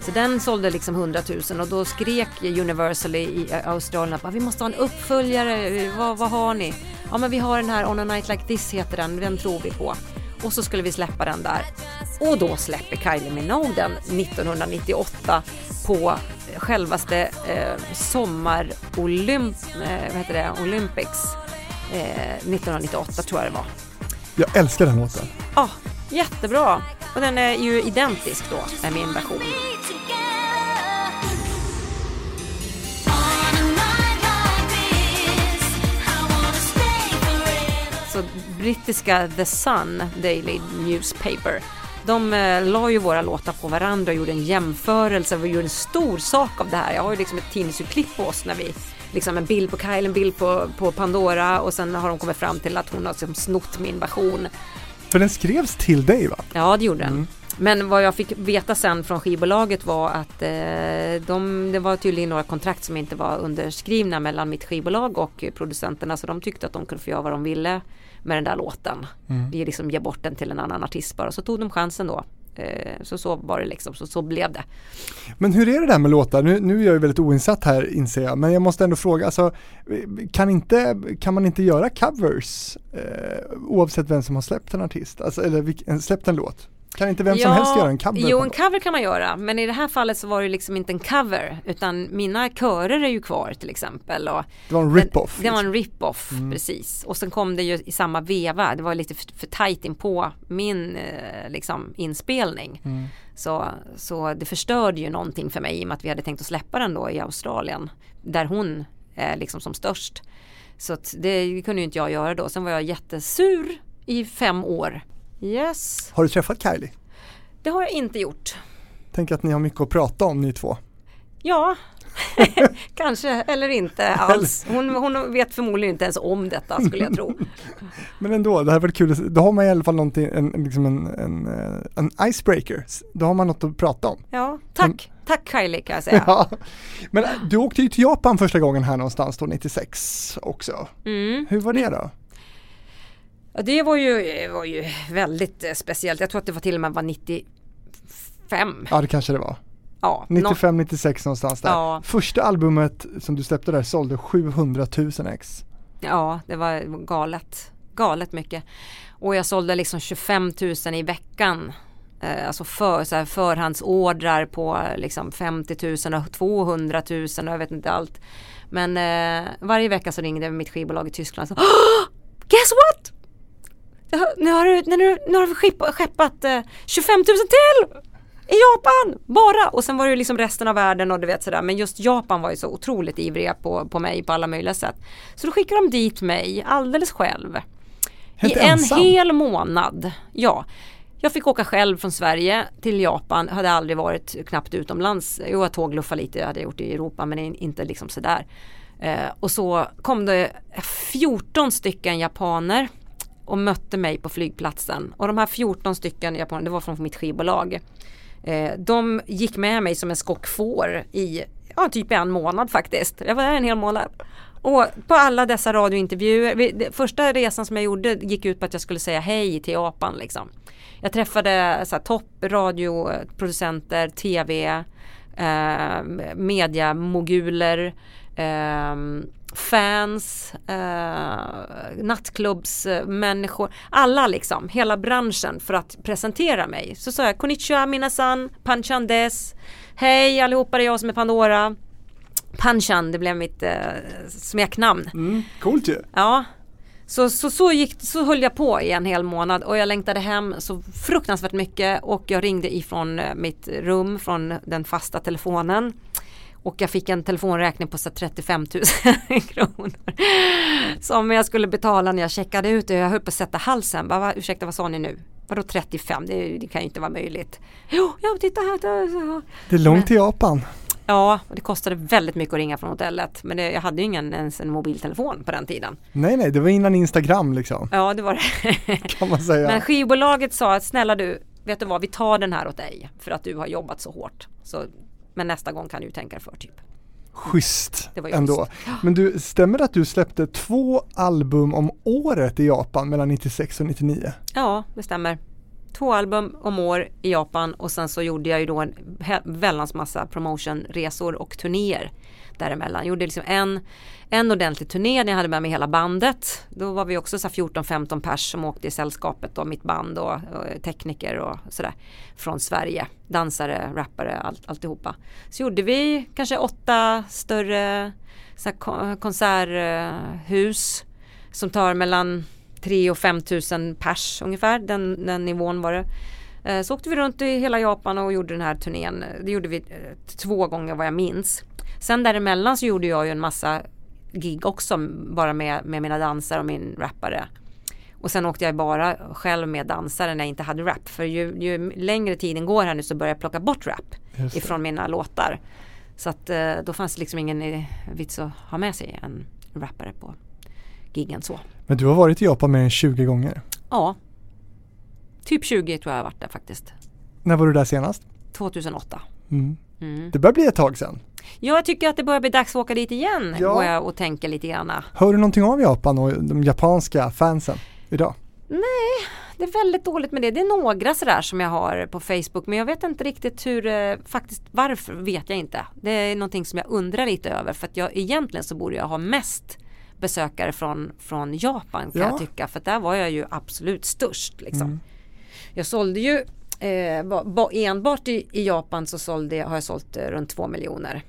Så den sålde liksom 100 000 och då skrek Universal i Australien att vi måste ha en uppföljare, vad, vad har ni? Ja men vi har den här On a Night Like This heter den, den tror vi på. Och så skulle vi släppa den där. Och då släpper Kylie Minogue den 1998 på självaste eh, sommar Olymp, eh, vad heter det? Olympics eh, 1998 tror jag det var. Jag älskar den låten. Ja, jättebra. Och den är ju identisk då med min version. Så brittiska The Sun Daily Newspaper de eh, la ju våra låtar på varandra och gjorde en jämförelse och gjorde en stor sak av det här. Jag har ju liksom ett tidningsurklipp på oss när vi liksom en bild på Kyle, en bild på, på Pandora och sen har de kommit fram till att hon har liksom snott min version. För den skrevs till dig va? Ja, det gjorde den. Men vad jag fick veta sen från skivbolaget var att eh, de, det var tydligen några kontrakt som inte var underskrivna mellan mitt skivbolag och producenterna så de tyckte att de kunde få göra vad de ville med den där låten. Mm. Vi liksom ge bort den till en annan artist bara så tog de chansen då. Eh, så så var det liksom, så, så blev det. Men hur är det där med låtar? Nu, nu är jag ju väldigt oinsatt här inser jag, men jag måste ändå fråga, alltså, kan, inte, kan man inte göra covers eh, oavsett vem som har släppt en artist, alltså, eller släppt en låt? Kan inte vem som helst göra en cover? Jo, en cover kan man göra, men i det här fallet så var det liksom inte en cover, utan mina körer är ju kvar till exempel. Och Det var en rip-off. Det var liksom. en rip-off, Mm. precis. Och sen kom det ju i samma veva, det var lite för, för tajt in på min eh, liksom, inspelning. Mm. Så, så det förstörde ju någonting för mig i och med att vi hade tänkt att släppa den då i Australien, där hon är liksom som störst. Så det kunde ju inte jag göra då. Sen var jag jättesur i fem år. Yes, Har du träffat Kylie? det har jag inte gjort. Tänk att ni har mycket att prata om ni två. Ja, kanske eller inte alls. Hon, hon vet förmodligen inte ens om detta skulle jag tro. Men ändå, det här var kul. Då har man i alla fall någonting, en, liksom en, en, eh, en icebreaker. Då har man något att prata om. Ja, tack. Tack Kylie kan jag säga. Ja. Men du åkte ju till Japan första gången här någonstans då 96 också. Mm. Hur var det då? Ja, det var ju, var ju väldigt eh, speciellt. Jag tror att det var till och med var 95. Ja det kanske det var. Ja, nå- 95, 96 någonstans där. Ja. Första albumet som du släppte där sålde 700 000 ex. ja, det var galet. Galet mycket. Och jag sålde liksom 25 000 i veckan. Eh, alltså för, så här, förhandsordrar på eh, liksom 50 000 och 200 000 och jag vet inte allt. Men eh, varje vecka så ringde mitt skivbolag i Tyskland och sa "Åh! Guess what? Nu har du, nu, nu, nu har vi skeppat, skeppat eh, 25 000 till! I Japan! Bara! Och sen var det ju liksom resten av världen och du vet sådär. Men just Japan var ju så otroligt ivriga på, på mig på alla möjliga sätt. Så då skickade de dit mig alldeles själv. Helt I en ensam? hel månad. Ja. Jag fick åka själv från Sverige till Japan. Hade aldrig varit knappt utomlands. Jo, jag tågluffade lite, jag hade gjort det i Europa men in- inte liksom sådär. Eh, och så kom det 14 stycken japaner och mötte mig på flygplatsen. Och de här 14 stycken japaner, det var från mitt skivbolag. Eh, de gick med mig som en skock får i ja, typ en månad faktiskt. Jag var där en hel månad. Och på alla dessa radiointervjuer, vi- det- första resan som jag gjorde gick ut på att jag skulle säga hej till Japan liksom. Jag träffade så här, topp radioproducenter, tv, eh, mediamoguler, eh, fans, eh, nattklubbsmänniskor, alla liksom, hela branschen för att presentera mig. Så sa jag konnichiwa minasan, panchan des, hej allihopa det är jag som är Pandora. Panchan, det blev mitt eh, smeknamn. Mm, coolt ju. Ja. Så, så, så, gick, så höll jag på i en hel månad och jag längtade hem så fruktansvärt mycket och jag ringde ifrån eh, mitt rum från den fasta telefonen. Och jag fick en telefonräkning på så här 35 000 kronor. Som jag skulle betala när jag checkade ut och jag höll på att sätta halsen. Bara, ursäkta vad sa ni nu? Vadå 35? Det, det kan ju inte vara möjligt. Jo, ja, titta här. Det är långt Men- till Japan. Ja, och det kostade väldigt mycket att ringa från hotellet. Men det, jag hade ju ingen ens en mobiltelefon på den tiden. Nej nej, det var innan Instagram liksom, Ja, det var det. kan man säga. Men skivbolaget sa att snälla du, vet du vad, vi tar den här åt dig för att du har jobbat så hårt. Så, men nästa gång kan du tänka för typ. schysst Det var ju ändå. Men du, stämmer det att du släppte två album om året i Japan mellan 96 och 99? Ja, det stämmer. Två album om år i Japan och sen så gjorde jag ju då en väldans massa promotionresor och turnéer däremellan. Gjorde liksom en, en ordentlig turné när jag hade med mig hela bandet. Då var vi också så här 14-15 pers som åkte i sällskapet och mitt band och, och tekniker och sådär från Sverige. Dansare, rappare, allt, alltihopa. Så gjorde vi kanske åtta större så här, konserthus som tar mellan 3 och 5 tusen pers ungefär, den, den nivån var det. Eh, Så åkte vi runt i hela Japan och gjorde den här turnén. Det gjorde vi eh, två gånger vad jag minns. Sen däremellan så gjorde jag ju en massa gig också bara med, med mina dansare och min rappare. Och sen åkte jag bara själv med dansare när jag inte hade rap. För ju, ju längre tiden går här nu så börjar jag plocka bort rap ifrån mina låtar. Så att eh, då fanns det liksom ingen vits att ha med sig en rappare på giggen så. Men du har varit i Japan mer än 20 gånger. Ja. Typ 20 tror jag har varit där faktiskt. När var du där senast? 2008. Mm. Mm. Det börjar bli ett tag sedan. Ja, jag tycker att det börjar bli dags att åka dit igen. Ja. Går jag och tänker lite grann. Hör du någonting av Japan och de japanska fansen idag? Det är väldigt dåligt med det. Det är några sådär som jag har på Facebook men jag vet inte riktigt hur, eh, faktiskt varför vet jag inte. Det är någonting som jag undrar lite över för att jag egentligen så borde jag ha mest besökare från, från Japan kan Ja. jag tycka för där var jag ju absolut störst liksom. Mm. Jag sålde ju eh, ba, ba, enbart i, i Japan så sålde, har jag sålt eh, runt två miljoner.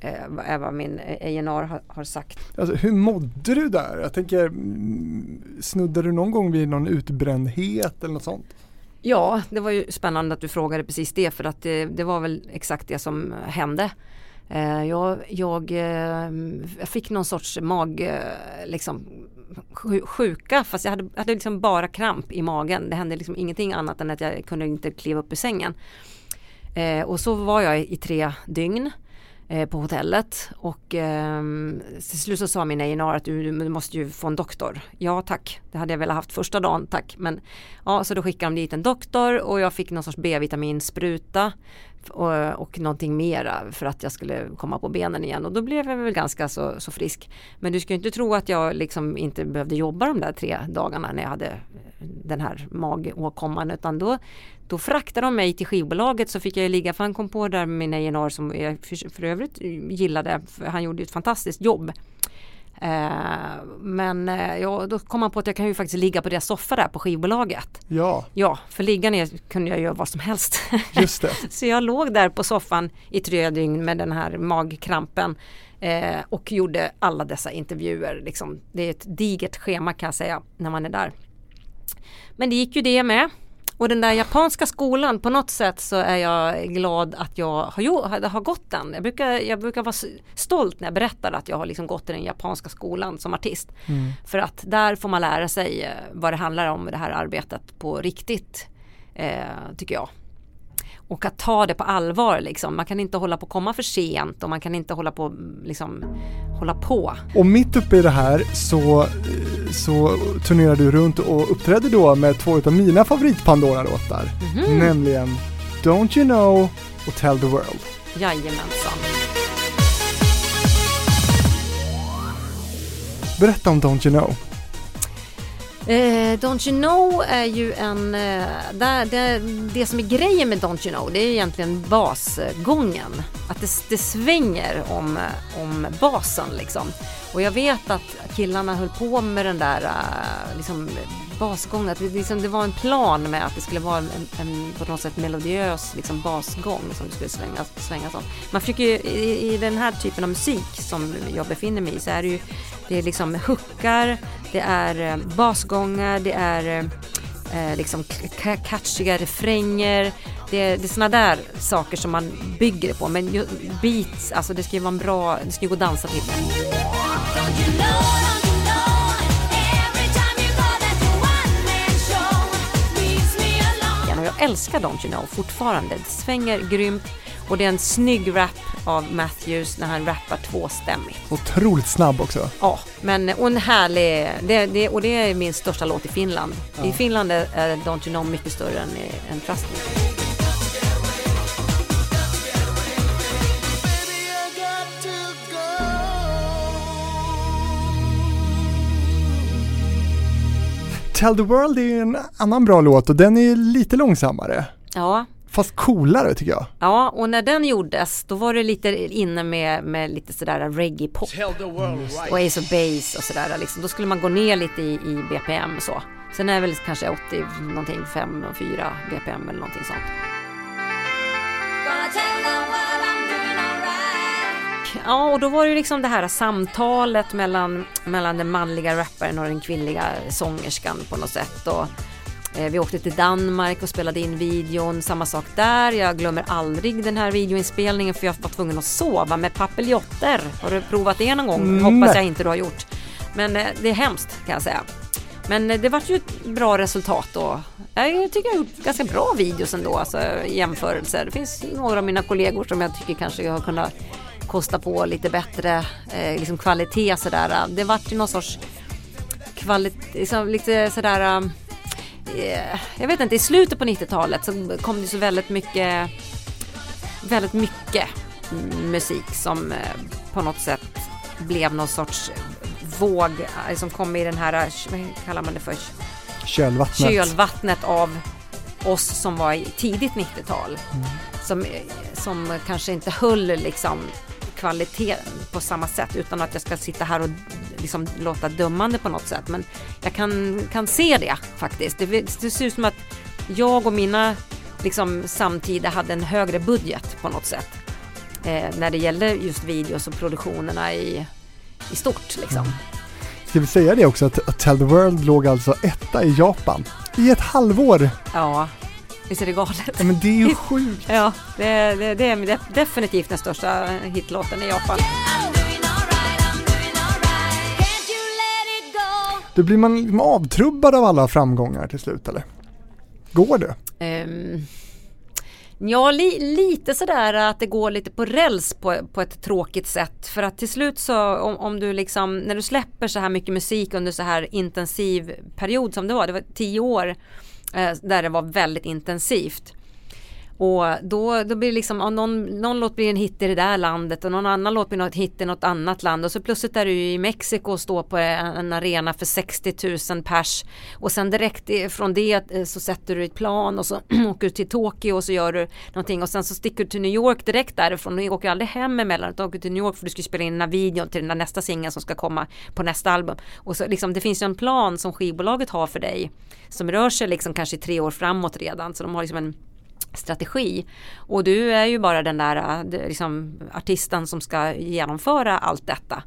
Eh, är vad min A&R har, har sagt. Alltså, hur mådde du där? Jag tänker, mm, snuddade du någon gång vid någon utbrändhet eller något sånt? Ja, det var ju spännande att du frågade precis det för att det, det var väl exakt det som hände. Eh, jag, jag, jag fick någon sorts mag, eh, liksom sjuka fast jag hade, hade liksom bara kramp i magen. Det hände liksom ingenting annat än att jag kunde inte kliva upp ur sängen. Eh, och så var jag i tre dygn eh, på hotellet och eh, till slut så sa min A&amppr att du, du måste ju få en doktor. Ja tack, det hade jag velat haft första dagen tack. Men ja, så då skickade de dit en doktor och jag fick någon sorts B-vitaminspruta och, och någonting mera för att jag skulle komma på benen igen och då blev jag väl ganska så, så frisk. Men du ska ju inte tro att jag liksom inte behövde jobba de där tre dagarna när jag hade eh, den här magåkomman utan då, då fraktade de mig till skivbolaget så fick jag ligga för han kom på där med min A&amppr som jag för, för övrigt gillade för han gjorde ett fantastiskt jobb. Eh, men eh, ja, då kom han på att jag kan ju faktiskt ligga på deras soffa där på skivbolaget. Ja, Ja, för ligga ner kunde jag göra vad som helst. just det. Så jag låg där på soffan i tre dygn med den här magkrampen eh, och gjorde alla dessa intervjuer. Liksom. Det är ett digert schema kan jag säga när man är där. Men det gick ju det med. Och den där japanska skolan, på något sätt så är jag glad att jag har, har, gått den. Jag brukar, jag brukar vara stolt när jag berättar att jag har liksom gått i den japanska skolan som artist. Mm. För att där får man lära sig eh, vad det handlar om det här arbetet på riktigt. Eh, tycker jag. Och att ta det på allvar liksom. Man kan inte hålla på att komma för sent och man kan inte hålla på mm, liksom hålla på. Och mitt uppe i det här så, så turnerade du runt och uppträdde då med två av mina favorit Pandora-låtar. Mhm. Nämligen Don't You Know och Tell the World. Jajamensan. Berätta om Don't You Know. Eh, Don't You Know är ju en, eh, där, det, det som är grejen med Don't You Know det är egentligen basgången. Att det, det svänger om, om basen liksom. Och jag vet att killarna höll på med den där eh, liksom, basgång, Att det, liksom, det var en plan med att det skulle vara en, en på något sätt melodiös liksom, basgång som det skulle svänga, svängas om. Man försöker ju, i, i den här typen av musik som jag befinner mig i så är det ju det är liksom hookar, det är eh, basgångar, det är eh, eh liksom catchiga refränger. Det är, det är sådana där saker som man bygger det på. Men beats, alltså det ska ju vara en bra, det ska ju gå att dansa till. Don't älskar Don't You Know fortfarande. Det svänger grymt och det är en snygg rap av Matthews när han rappar tvåstämmigt. Otroligt snabb också. Ja, men och en härlig, det, det, och det är min största låt i Finland. I Finland är Don't You Know mycket större än, än Trust Me. Tell the World är ju en annan bra låt och den är ju lite långsammare. Ja, Fast coolare tycker jag. ja, och när den gjordes då var det lite inne med, med lite sådär reggae-pop Tell the world right. och Ace of Base och sådär. Liksom. Då skulle man gå ner lite i, i BPM så. Sen är det väl kanske 80 någonting, 5 och 4 BPM eller någonting sånt. Ja, och då var det ju liksom det här samtalet mellan, mellan den manliga rapparen och den kvinnliga sångerskan på något sätt. Och, eh, vi åkte till Danmark och spelade in videon, samma sak där. Jag glömmer aldrig den här videoinspelningen för jag var tvungen att sova med papiljotter. Har du provat det någon gång? Mm, Hoppas jag inte du har gjort. Men eh, det är hemskt kan jag säga. Men eh, det vart ju ett bra resultat då. Jag tycker jag har gjort ganska bra videos ändå, alltså i jämförelse. Det finns några av mina kollegor som jag tycker kanske jag har kunnat kosta på lite bättre eh, liksom kvalitet sådär. Det vart ju någon sorts kvalitet, liksom lite sådär eh, jag vet inte, i slutet på 90-talet så kom det så väldigt mycket väldigt mycket musik som eh, på något sätt blev någon sorts våg eh, som kom i den här, eh, vad kallar man det för, Kölvattnet. kölvattnet av oss som var i tidigt 90-tal. Som, som kanske inte höll liksom kvaliteten på samma sätt utan att jag ska sitta här och liksom låta dömande på något sätt. Men jag kan, kan se det faktiskt. Det, det ser ut som att jag och mina liksom, samtida hade en högre budget på något sätt. Eh, när det gällde just videos och produktionerna i, i stort liksom. Ska vi säga det också att, att Tell the World låg alltså etta i Japan i ett halvår. Ja, visst är det galet? Ja, men det är ju sjukt. Ja, det, det, det är definitivt den största hitlåten i Japan. Då blir man liksom avtrubbad av alla framgångar till slut eller? Går det? Um, ja, li, lite sådär att det går lite på räls på, på ett tråkigt sätt. För att till slut så om, om du liksom, när du släpper så här mycket musik under så här intensiv period som det var, det var tio år Eh, där det var väldigt intensivt. Och då, då blir det liksom, ja, någon, någon låt blir en hit i det där landet och någon annan låt blir en hit i något annat land. Och så plötsligt är du i Mexiko och står på en, arena för 60 000 pers. Och sen direkt från det eh, så sätter du ett plan och så åker du till Tokyo och så gör du någonting. Och sen så sticker du till New York direkt därifrån. Du åker aldrig hem emellan utan åker till New York för du ska spela in den här videon till den där nästa singel som ska komma på nästa album. Och så liksom, det finns ju en plan som skivbolaget har för dig som rör sig liksom kanske tre år framåt redan. Så de har liksom en strategi. Och du är ju bara den där äh, liksom, artisten som ska genomföra allt detta.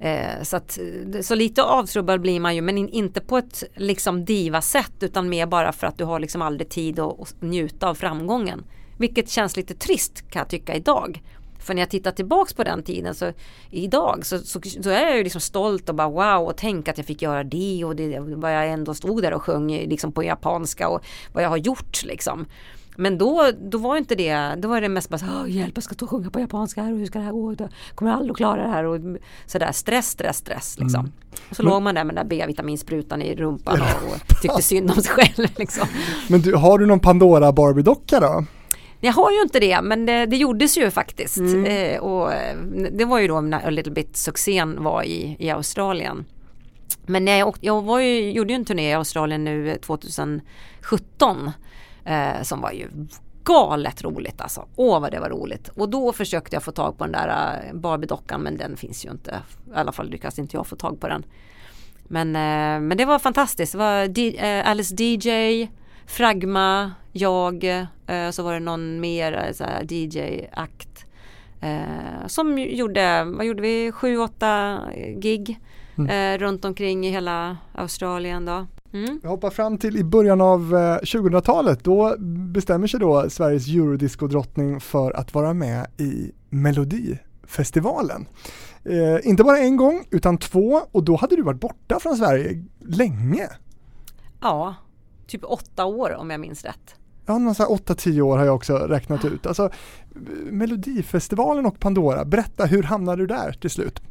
Eh, så, att, så lite avtrubbad blir man ju men in, inte på ett liksom diva-sätt utan mer bara för att du har liksom aldrig tid att, att njuta av framgången. Vilket känns lite trist kan jag tycka idag. För när jag tittar tillbaks på den tiden så idag så, så, så är jag ju liksom stolt och bara wow och tänk att jag fick göra det och det vad jag ändå stod där och sjöng liksom på japanska och vad jag har gjort liksom. Men då, då var inte det, då var det mest bara så, "Åh, hjälp jag ska stå och sjunga på japanska här och hur ska det här gå? Jag kommer aldrig att klara det här och sådär stress, stress, stress liksom. Och så låg man där med den där B-vitaminsprutan i rumpan och, tyckte synd om sig själv liksom. Men du, har du någon Pandora Barbie-docka då? Jag har ju inte det men det, det gjordes ju faktiskt. Eh, och eh, det var ju då när A Little Bit succén var i, i Australien. Men jag, åkte, jag var ju, gjorde ju en turné i Australien nu eh, 2017 eh, som var ju galet roligt alltså. Åh vad det var roligt. Och då försökte jag få tag på den där eh, Barbie-dockan men den finns ju inte. I alla fall lyckas inte jag få tag på den. Men, eh, men det var fantastiskt. Det var D- eh, Alice DJ, Fragma, jag, eh, så var det någon mer eh, DJ-akt. Eh, som gjorde, vad gjorde vi, sju, åtta gig eh, runt omkring i hela Australien då. Mm. Vi hoppar fram till i början av eh, 2000-talet. Då bestämmer sig då Sveriges eurodisco-drottning för att vara med i Melodifestivalen. Eh, inte bara en gång utan två och då hade du varit borta från Sverige länge. Ja, typ åtta år om jag minns rätt. Ja, någon sån här 8-10 år har jag också räknat ut. Alltså, Melodifestivalen och Pandora, berätta hur hamnade du där till slut?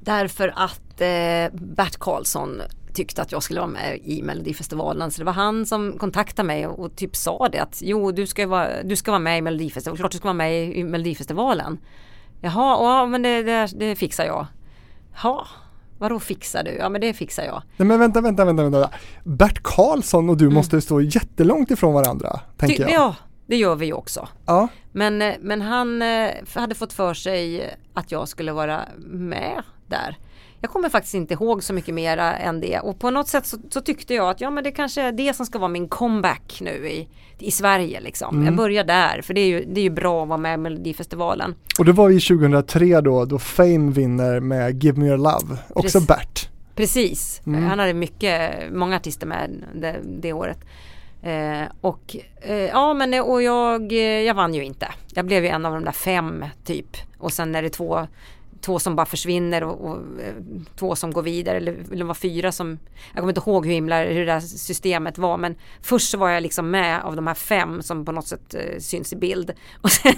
Därför att eh, Bert Karlsson tyckte att jag skulle vara med i Melodifestivalen. Så det var han som kontaktade mig och, och typ sa det att jo du ska vara, du ska vara med i Melodifestivalen, klart du ska vara med i, i Melodifestivalen. Jaha, ja men det, det, det fixar jag. Ja, vadå fixar du? Ja men det fixar jag. Nej men vänta, vänta, vänta, vänta. Bert Karlsson och du Mm. måste stå jättelångt ifrån varandra, tänker Ty- jag. Ja, det gör vi ju också. Ja. Men, eh, men han eh, hade fått för sig att jag skulle vara med där. Jag kommer faktiskt inte ihåg så mycket mera än det och på något sätt så, så tyckte jag att ja men det kanske är det som ska vara min comeback nu i, i Sverige liksom. Mm. Jag börjar där för det är, ju, det är ju bra att vara med i Melodifestivalen. Och det var vi 2003 då, då Fame vinner med Give Me Your Love, också Precis. Bert. Precis, Mm. han hade mycket, många artister med det, det året. Eh, och eh, ja men och jag, jag vann ju inte. Jag blev ju en av de där fem typ. Och sen är det två, två som bara försvinner och, och eh, två som går vidare. Eller, eller var fyra som, jag kommer inte ihåg hur himla hur det där systemet var. Men först så var jag liksom med av de här fem som på något sätt eh, syns i bild. Och sen,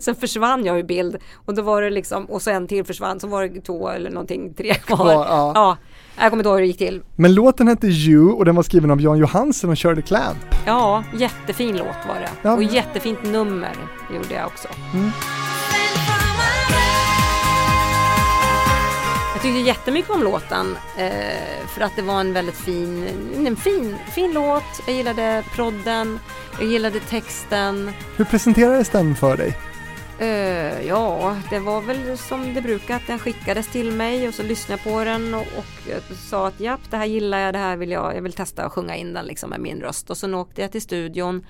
sen försvann jag i bild. Och då var det liksom, och så en till försvann. Så var det två eller någonting, tre kvar. Kvar, ja. ja. Jag kommer inte ihåg hur det gick till. Men låten hette You och den var skriven av Jan Johansen och Shirley Clamp. Ja, jättefin låt var det. Ja, och jättefint nummer gjorde jag också. Jag tyckte jättemycket om låten eh, för att det var en väldigt fin, en fin, fin låt. Jag gillade prodden, jag gillade texten. Hur presenterades den för dig? Eh, ja, det var väl som det brukar att den skickades till mig och så lyssnade jag på den och, och sa att japp, det här gillar jag, det här vill jag, jag vill testa att sjunga in den liksom med min röst. Och så åkte jag till studion.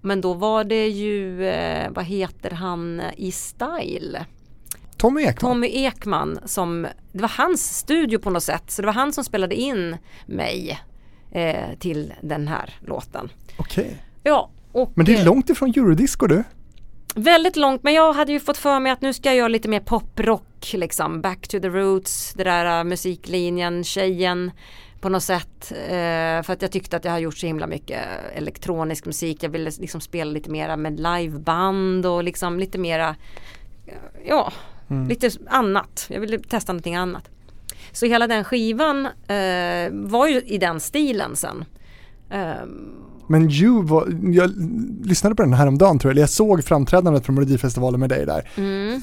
Men då var det ju, eh, vad heter han i Style? Tommy Ekman? Tommy Ekman som, det var hans studio på något sätt. Så det var han som spelade in mig eh, till den här låten. Okej. Ja, och Men det är långt ifrån eurodisco du. Väldigt långt, men jag hade ju fått för mig att nu ska jag göra lite mer poprock liksom. Back to the roots, det där uh, musiklinjen, tjejen på något sätt. Eh, för att jag tyckte att jag har gjort så himla mycket elektronisk musik. Jag ville liksom spela lite mera med liveband och liksom lite mera, ja, lite annat. Jag ville testa någonting annat. Så hela den skivan eh, var ju i den stilen sen. Ehm, Men You var, jag lyssnade på den häromdagen tror jag, eller jag såg framträdandet från Melodifestivalen med dig där. mm.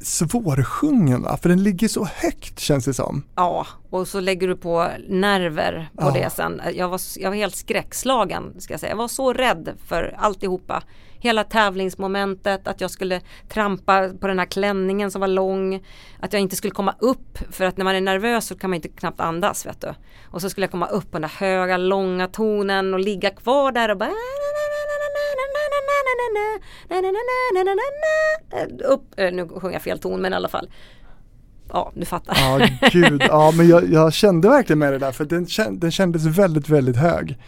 Svårsjungen va? För den ligger så högt känns det som. Ja, och så lägger du på nerver på Ja. det sen. Jag var, jag var helt skräckslagen ska jag säga. Jag var så rädd för alltihopa. Hela tävlingsmomentet, att jag skulle trampa på den här klänningen som var lång. Att jag inte skulle komma upp, för att när man är nervös så kan man inte knappt andas vet du. Och så skulle jag komma upp på den där höga, långa tonen och ligga kvar där och bara upp, eh, nu sjunger jag fel ton men i alla fall. Ja, du fattar. Ja, gud. Ja, men jag, jag kände verkligen med det där för den, den kändes väldigt, väldigt hög.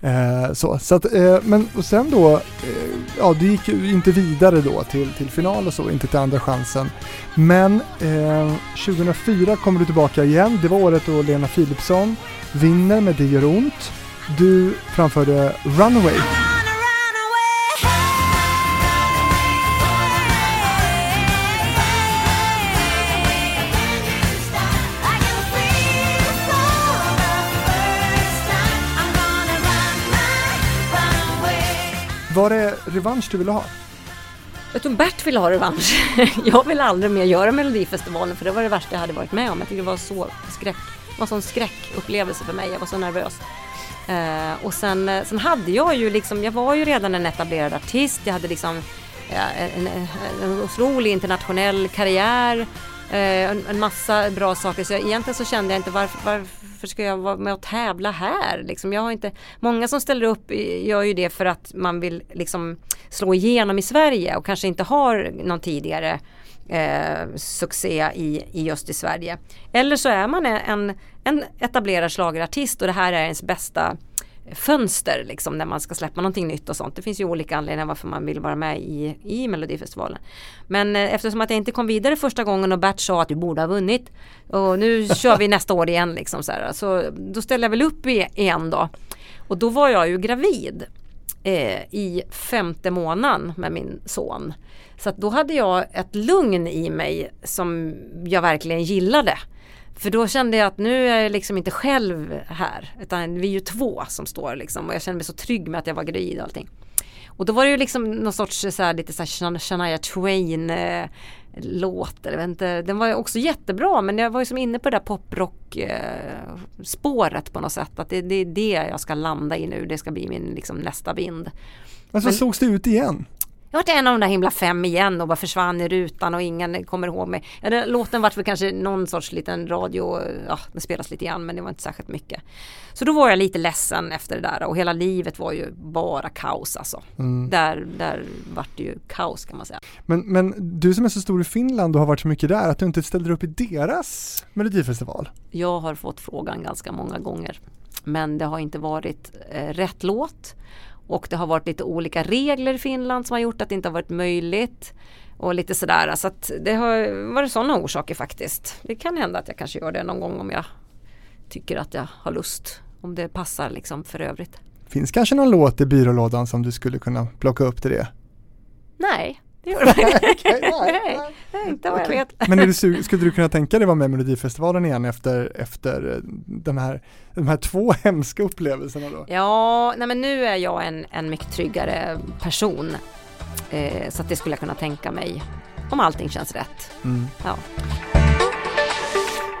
Eh, så, så att, eh, men och sen då, eh, ja du gick ju inte vidare då till, till final och så, inte till andra chansen. Men eh, 2004 kommer du tillbaka igen, det var året då Lena Philipsson vinner med Det gör ont. Du framförde Runaway. Var det revansch du ville ha? Jag tror Bert ville ha revansch. Jag ville aldrig mer göra Melodifestivalen för det var det värsta jag hade varit med om. Jag tyckte det var så skräck. Det var en sån skräckupplevelse för mig. Jag var så nervös. Eh, och sen, eh, sen hade jag ju liksom, jag var ju redan en etablerad artist. Jag hade liksom en, en, en otrolig internationell karriär. Eh, en, en massa bra saker. Så jag, egentligen så kände jag inte varför, varför varför ska jag vara med och tävla här? Liksom, jag har inte, många som ställer upp gör ju det för att man vill liksom slå igenom i Sverige och kanske inte har någon tidigare eh, succé i, i just i Sverige. Eller så är man en, en etablerad schlagerartist och det här är ens bästa fönster liksom när man ska släppa någonting nytt och sånt. Det finns ju olika anledningar varför man vill vara med i, i Melodifestivalen. Men eh, eftersom att jag inte kom vidare första gången och Bert sa att du borde ha vunnit och nu kör vi nästa år igen liksom så här. Så då ställde jag väl upp igen då. Och då var jag ju gravid eh, i femte månaden med min son. Så att då hade jag ett lugn i mig som jag verkligen gillade. För då kände jag att nu är jag liksom inte själv här utan vi är ju två som står liksom och jag kände mig så trygg med att jag var gravid och allting. Och då var det ju liksom någon sorts så här, lite så här Shania- Twain eh, låt, eller inte, den var ju också jättebra men jag var ju som inne på det där poprock eh, spåret på något sätt. Att det, det är det jag ska landa i nu, det ska bli min liksom, nästa vind. Men så Men- sågs det ut igen. Jag vart en av de där himla fem igen och bara försvann i rutan och ingen kommer ihåg mig. Ja, låten vart väl kanske någon sorts liten radio, ja den spelas lite grann men det var inte särskilt mycket. Så då var jag lite ledsen efter det där och hela livet var ju bara kaos alltså. Där, där vart det ju kaos kan man säga. Men, men du som är så stor i Finland och har varit så mycket där, att du inte ställde upp i deras melodifestival? Jag har fått frågan ganska många gånger. Men det har inte varit eh, rätt låt. Och det har varit lite olika regler i Finland som har gjort att det inte har varit möjligt. Och lite sådär. Så att det har varit sådana orsaker faktiskt. Det kan hända att jag kanske gör det någon gång om jag tycker att jag har lust. Om det passar liksom för övrigt. Finns kanske någon låt i byrålådan som du skulle kunna plocka upp till det? Nej, det det faktiskt Okej, nej, Nej, inte vad jag vet. Men du, skulle du kunna tänka dig vara med i Melodifestivalen igen efter, efter eh, den här, de här två hemska upplevelserna då? Ja, nej men nu är jag en, en mycket tryggare person. Eh, så att det skulle jag kunna tänka mig. Om allting känns rätt. Mm. Ja.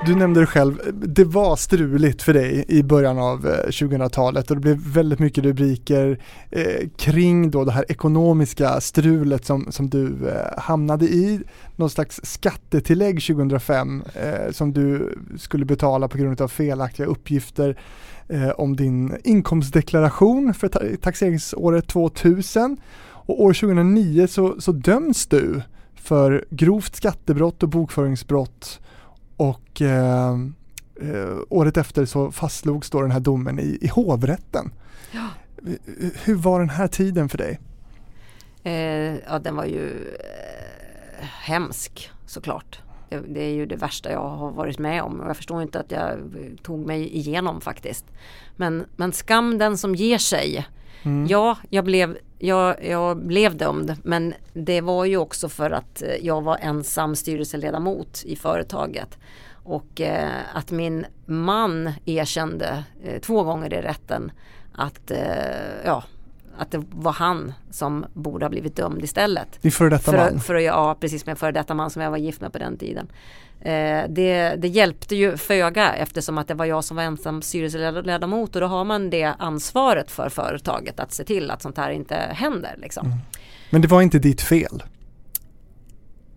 Du nämnde det själv, det var struligt för dig i början av eh, 2000-talet och det blev väldigt mycket rubriker eh, kring då det här ekonomiska strulet som, som du eh, hamnade i. Någon slags skattetillägg 2005 eh, som du skulle betala på grund av felaktiga uppgifter eh, om din inkomstdeklaration för ta- taxeringsåret 2000. Och år 2009 så, så döms du för grovt skattebrott och bokföringsbrott och eh, eh, året efter så fastslogs då den här domen i, i hovrätten. Ja. Hur var den här tiden för dig? Eh, ja, den var ju eh, hemsk såklart. Det, det är ju det värsta jag har varit med om och jag förstår inte att jag tog mig igenom faktiskt. Men, men skam den som ger sig. Mm. Ja, jag blev, jag, jag blev dömd men det var ju också för att eh, jag var ensam styrelseledamot i företaget. Och eh, att min man erkände eh, två gånger i rätten att, eh, ja, att det var han som borde ha blivit dömd istället. Din före detta För, man. för ja, precis med en före detta man som jag var gift med på den tiden. Eh, det, det hjälpte ju föga eftersom att det var jag som var ensam styrelseledamot och då har man det ansvaret för företaget att se till att sånt här inte händer. Liksom. Men det var inte ditt fel.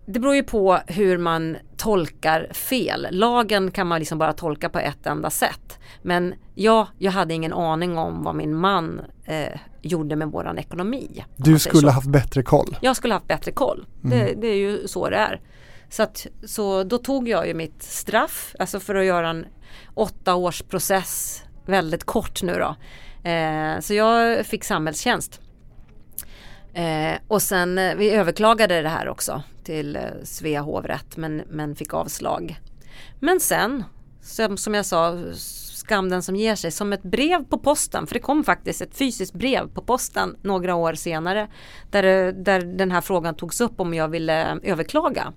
Det beror ju på hur man tolkar fel. Lagen kan man liksom bara tolka på ett enda sätt. Men ja, jag hade ingen aning om vad min man eh, gjorde med våran ekonomi. om Du skulle så. haft bättre koll. Jag skulle haft bättre koll. Det, det är ju så det är. Så, att, så då tog jag ju mitt straff, alltså för att göra en åtta års process väldigt kort nu då. Eh, så jag fick samhällstjänst. Eh, och sen, eh, vi överklagade det här också till eh, Svea hovrätt men, men fick avslag. Men sen, som, som jag sa, skam den som ger sig, som ett brev på posten, för det kom faktiskt ett fysiskt brev på posten några år senare där, eh, där den här frågan togs upp om jag ville överklaga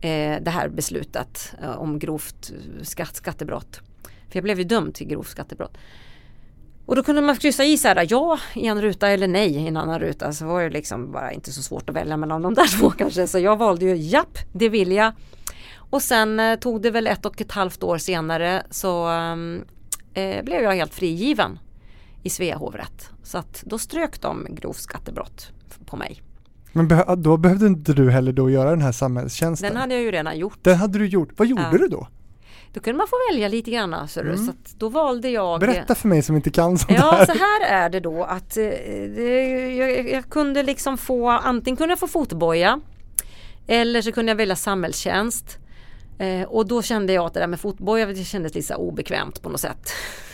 Eh, det här beslutet eh, om grovt skatt, skattebrott. För jag blev ju dömd till grovt skattebrott. Och då kunde man kryssa i så här, ja i en ruta eller nej i en annan ruta. Så var det liksom bara inte så svårt att välja mellan de där två kanske. Så jag valde ju japp, det vill jag. Och sen eh, tog det väl ett och ett halvt år senare så eh, eh blev jag helt frigiven i Svea hovrätt. Så att då strök de grovt skattebrott på mig. Men beh- då behövde inte du heller då göra den här samhällstjänsten. Den hade jag ju redan gjort. Den hade du gjort. Vad gjorde Ja. du då? Då kunde man få välja lite grann. Så, så att då valde jag Berätta för mig som inte kan sånt Ja, här. så här är det då att eh, det, jag, jag kunde liksom få, antingen kunde jag få fotboja eller så kunde jag välja samhällstjänst. Eh, och då kände jag att det där med fotboja det kändes lite så obekvämt på något sätt.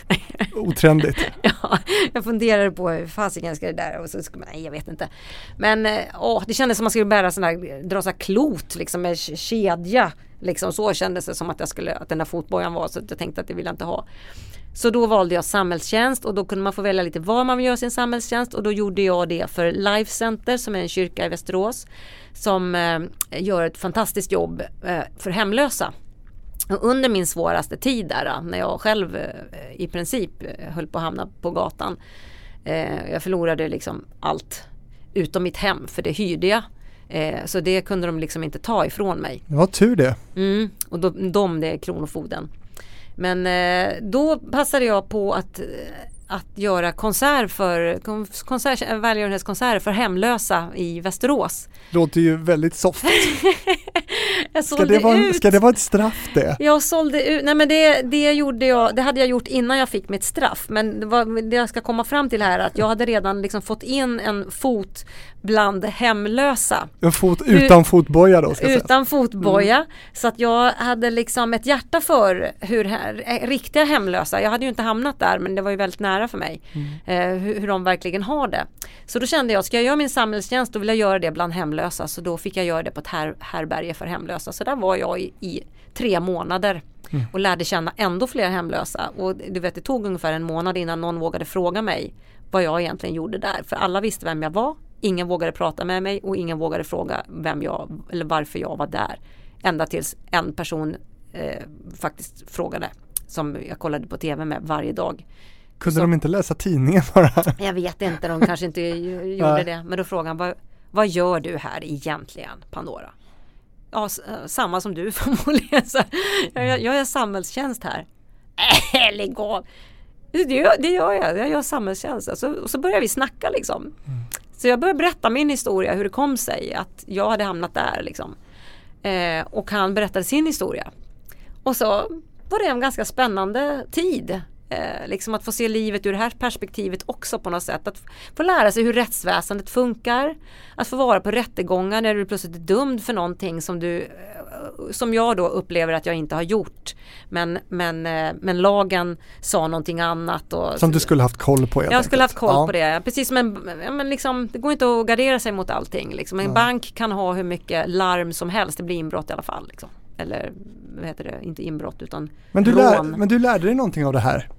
Otrendigt. ja, jag funderade på hur fasiken ska det där och så skulle man, nej jag vet inte. Men eh, åh, det kändes som man skulle bära sån där, dra så här klot liksom med kedja. Liksom så kändes det som att jag skulle, att den där fotbojan var så att jag tänkte att det vill jag inte ha. Så då valde jag samhällstjänst och då kunde man få välja lite var man vill göra sin samhällstjänst och då gjorde jag det för Life Center som är en kyrka i Västerås som eh, gör ett fantastiskt jobb eh, för hemlösa. Under min svåraste tid där när jag själv eh, i princip eh, höll på att hamna på gatan. Eh, jag förlorade liksom allt utom mitt hem för det hyrde jag. Så det kunde de liksom inte ta ifrån mig. Det var tur det. Mm, och de, de det är Kronofogden. Men då passade jag på att, att göra konsert för, konsert, välgörenhetskonserter för hemlösa i Västerås. Låter ju väldigt soft. Jag Ska det, vara, ut ska det vara ett straff det? Jag sålde ut, nej men det, det gjorde jag, det hade jag gjort innan jag fick mitt straff. Men det, var, det jag ska komma fram till här är att jag hade redan liksom fått in en fot bland hemlösa. En fot utan fotboja då ska. Utan fotboja. Så att jag hade liksom ett hjärta för hur här, eh, riktiga hemlösa, jag hade ju inte hamnat där men det var ju väldigt nära för mig. Eh, hur, hur de verkligen har det. Så då kände jag, ska jag göra min samhällstjänst då vill jag göra det bland hemlösa. Så då fick jag göra det på ett här, härberge för hemlösa. Så där var jag i, i tre månader. Och lärde känna ändå fler hemlösa. Och du vet det tog ungefär en månad innan någon vågade fråga mig vad jag egentligen gjorde där. För alla visste vem jag var. Ingen vågade prata med mig och ingen vågade fråga vem jag eller varför jag var där. Ända tills en person eh, faktiskt frågade. Som jag kollade på tv med varje dag. Kunde så- de inte läsa tidningen bara? Jag vet inte, de kanske inte gjorde det. Men då frågade han, vad, vad gör du här egentligen Pandora? Ja, eh, samma som du förmodligen. Så, jag, jag, gör samhällstjänst här. Äh, lägg av! Det gör, det gör jag, jag gör samhällstjänst. Alltså, och så börjar vi snacka liksom. Så jag började berätta min historia, hur det kom sig att jag hade hamnat där liksom. Eh, och han berättade sin historia. Och så var det en ganska spännande tid. Eh, liksom att få se livet ur det här perspektivet också på något sätt. Att få lära sig hur rättsväsendet funkar. Att få vara på rättegångar när du plötsligt är dömd för någonting som du eh, som jag då upplever att jag inte har gjort. Men, men, eh, men lagen sa någonting annat. Och, Som du skulle haft koll på jag skulle enkelt. haft koll Ja. på det. Precis som en, ja, men liksom, det går inte att gardera sig mot allting. Liksom. En bank kan ha hur mycket larm som helst, det blir inbrott i alla fall. Liksom. Eller vad heter det, inte inbrott utan Men du, lär, rån. men du lärde dig någonting av det här?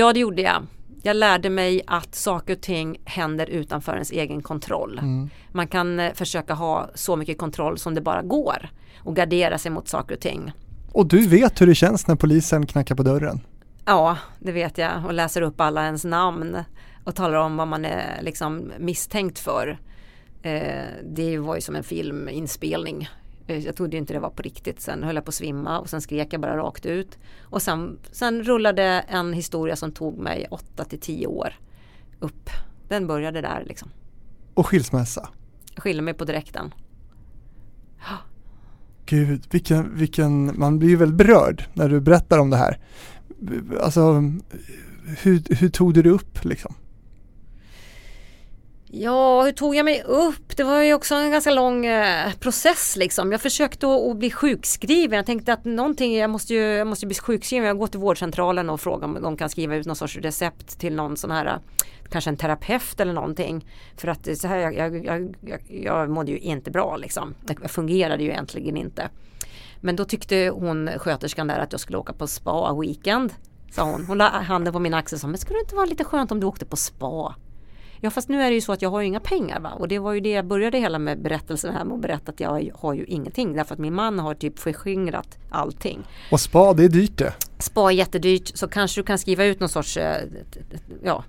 Ja det gjorde jag. Jag lärde mig att saker och ting händer utanför ens egen kontroll. Mm. Man kan eh, försöka ha så mycket kontroll som det bara går och gardera sig mot saker och ting. Och du vet hur det känns när polisen knackar på dörren? Ja, det vet jag och läser upp alla ens namn och talar om vad man är liksom misstänkt för. Eh, det var ju som en filminspelning. Eh, jag trodde inte det var på riktigt. Sen höll jag på att svimma och sen skrek jag bara rakt ut. Och sen, sen rullade en historia som tog mig 8 till 10 år upp. Den började där liksom. Och skilsmässa? Jag skilde mig på direkten. Gud, vilken, vilken, man blir ju väldigt berörd när du berättar om det här. Alltså, hur, hur tog du det upp liksom? Ja, hur tog jag mig upp? Det var ju också en ganska lång eh, process liksom. Jag försökte att, att bli sjukskriven. Jag tänkte att någonting, jag måste ju, jag måste bli sjukskriven. Jag går till vårdcentralen och frågar om de kan skriva ut någon sorts recept till någon sån här, kanske en terapeut eller någonting. För att så här, jag, jag, jag, jag, jag mådde ju inte bra liksom. Jag fungerade ju egentligen inte. Men då tyckte hon, sköterskan där, att jag skulle åka på spa-weekend. Sa hon. Hon la handen på min axel och sa, men skulle det inte vara lite skönt om du åkte på spa? Ja fast nu är det ju så att jag har ju inga pengar va? och det var ju det jag började hela med berättelsen här med att berätta att jag har ju ingenting därför att min man har typ förskingrat allting. Och spa, det är dyrt det. Spa är jättedyrt så kanske du kan skriva ut någon sorts, eh, ja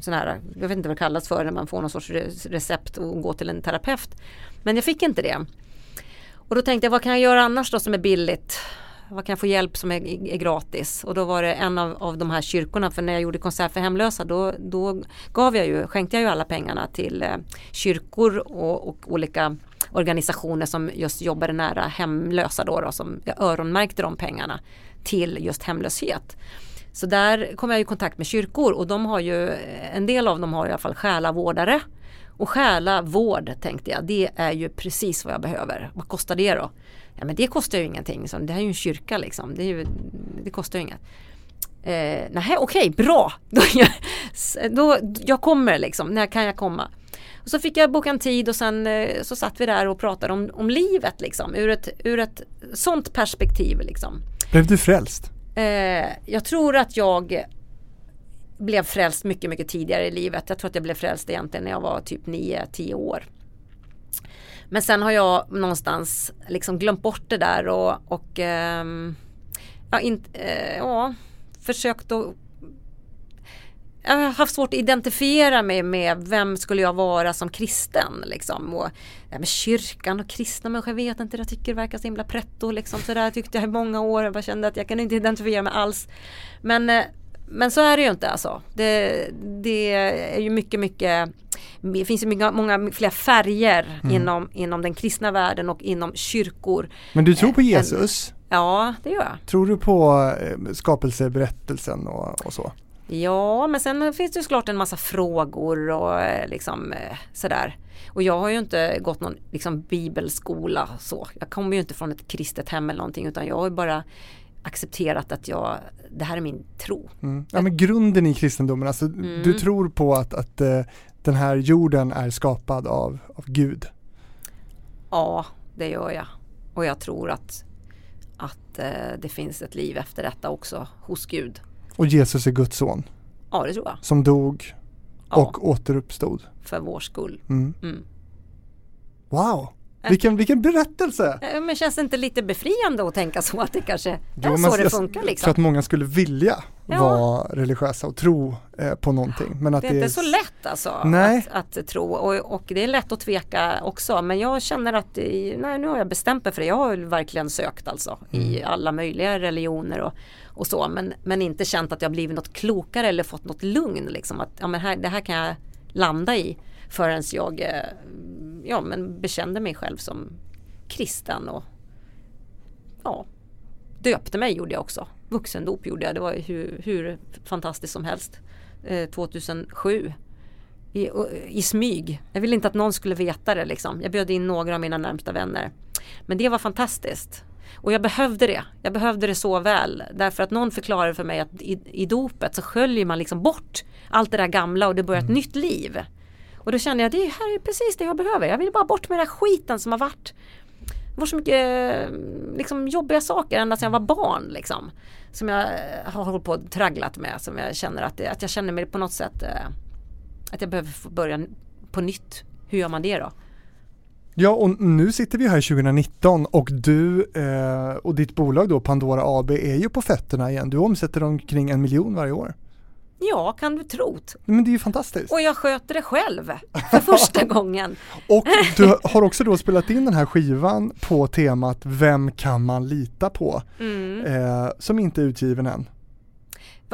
sån här, jag vet inte vad det kallas för när man får någon sorts re- recept och gå till en terapeut. Men jag fick inte det. Och då tänkte jag vad kan jag göra annars då som är billigt? Vad kan jag få hjälp som är, är gratis? Och då var det en av, av de här kyrkorna, för när jag gjorde konsert för hemlösa då, då gav jag ju, skänkte jag ju alla pengarna till eh, kyrkor och, och olika organisationer som just jobbade nära hemlösa då, då som jag öronmärkte de pengarna till just hemlöshet. Så där kom jag i kontakt med kyrkor och de har ju, eh, en del av dem har i alla fall själavårdare. Och själavård tänkte jag, det är ju precis vad jag behöver. Vad kostar det då? Ja men det kostar ju ingenting, så det här är ju en kyrka liksom. Det, ju, det kostar ju inget. Eh, nej, okej, bra. Då, jag, då, jag kommer liksom, när kan jag komma? Och så fick jag boka en tid och sen eh, så satt vi där och pratade om, om livet liksom. Ur ett, ur ett sånt perspektiv liksom. Blev du frälst? Eh, jag tror att jag blev frälst mycket, mycket tidigare i livet. Jag tror att jag blev frälst egentligen när jag var typ 9-10 år. Men sen har jag någonstans liksom glömt bort det där och, och eh, ja, in, eh, ja, försökt att jag har haft svårt att identifiera mig med vem skulle jag vara som kristen liksom. Och, ja, med kyrkan och kristna människor, jag vet inte, jag tycker det verkar så himla pretto liksom. Så där tyckte jag i många år, jag bara kände att jag kan inte identifiera mig alls. Men, eh, men så är det ju inte alltså. Det, det är ju mycket, mycket det finns ju många, många fler färger inom, inom den kristna världen och inom kyrkor. Men du tror på en- Jesus? Ja, det gör jag. Tror du på eh, skapelseberättelsen och, och så? Ja, men sen finns det ju såklart en massa frågor och eh, liksom eh, sådär. Och jag har ju inte gått någon liksom, bibelskola så. Jag kommer ju inte från ett kristet hem eller någonting utan jag har ju bara accepterat att jag, det här är min tro. Mm. Ja men grunden i kristendomen, alltså Mm. du tror på att, att eh, den här jorden är skapad av, av Gud? Ja, det gör jag. Och jag tror att, att eh, det finns ett liv efter detta också hos Gud. Och Jesus är Guds son Ja, det tror jag. som dog Ja, och återuppstod. för vår skull. Mm. Mm. Wow, vilken, vilken berättelse! Men känns det inte lite befriande att tänka så att det kanske är Jo, så men det jag- funkar Jag liksom? tror att många skulle vilja Ja. vara religiösa och tro eh, på någonting. Men att Det är inte så lätt alltså Nej. att, att tro och, och det är lätt att tveka också men jag känner att i- nej, nu har jag bestämt mig för det. Jag har verkligen sökt alltså i Mm. alla möjliga religioner och, och så men, men inte känt att jag blivit något klokare eller fått något lugn liksom att ja, men här, det här kan jag landa i förrän jag eh, ja, men bekände mig själv som kristen och ja, döpte mig gjorde jag också. Vuxendop gjorde jag, det var hur, hur fantastiskt som helst. Eh, 2007. I, I smyg. Jag ville inte att någon skulle veta det liksom. Jag bjöd in några av mina närmsta vänner. Men det var fantastiskt. Och jag behövde det. Jag behövde det så väl. Därför att någon förklarade för mig att i, i dopet så sköljer man liksom bort allt det där gamla och det börjar ett nytt liv. Och då kände jag att det här är precis det jag behöver. Jag vill bara bort med den här skiten som har varit det var så mycket eh, liksom, jobbiga saker ända sedan jag var barn. Liksom, som jag eh, har hållit på och tragglat med. Som jag känner att, att jag känner mig på något sätt eh, att jag behöver få börja på nytt. Hur gör man det då? Ja, och nu sitter vi här 2019 och du eh, och ditt bolag då Pandora AB är ju på fötterna igen. Du omsätter omkring en miljon varje år. Ja, kan du trot. Men det är ju fantastiskt. Och jag sköter det själv för första gången. Och du har också då spelat in den här skivan på temat Vem kan man lita på? Mm. Eh, som inte är utgiven än.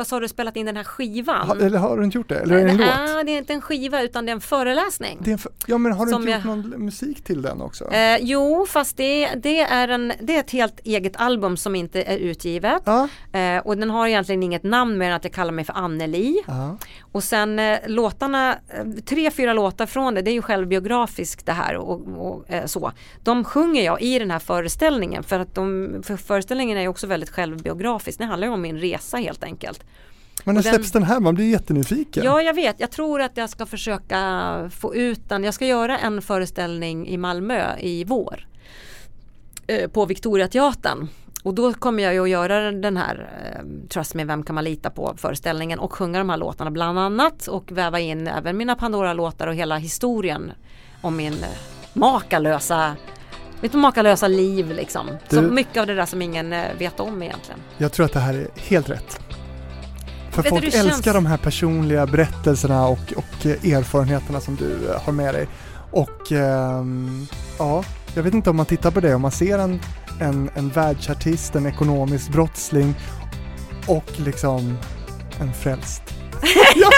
Vad sa du, spelat in den här skivan? Ha, eller har du inte gjort det? Eller är det en låt? Nej, det är inte en skiva utan det är en föreläsning. Det är en för, ja men har du inte gjort jag- någon musik till den också? Eh, jo, fast det, det, är en, det är ett helt eget album som inte är utgivet. Ja, Eh, och den har egentligen inget namn mer än att jag kallar mig för Anneli. ja. Och sen eh, låtarna, eh, tre, fyra låtar från det, det är ju självbiografiskt det här och, och eh, så. De sjunger jag i den här föreställningen för att de, för föreställningen är ju också väldigt självbiografisk. Det handlar ju om min resa helt enkelt. Men när den- släpps den här? Man blir jättenyfiken. Ja, jag vet. Jag tror att jag ska försöka få ut den. Jag ska göra en föreställning i Malmö i vår. eh, På Victoriateatern. Och då kommer jag ju att göra den här eh, Trust me, vem kan man lita på föreställningen och sjunga de här låtarna bland annat och väva in även mina Pandora-låtar och hela historien om min eh, makalösa mitt makalösa liv liksom. Du- Så mycket av det där som ingen eh, vet om egentligen. Jag tror att det här är helt rätt. För Vet du, folk känns- älskar de här personliga berättelserna och, och eh, erfarenheterna som du eh, har med dig. Och ehm, ja, jag vet inte om man tittar på det, om man ser en, en, en världsartist, en ekonomisk brottsling och liksom en frälst. ja,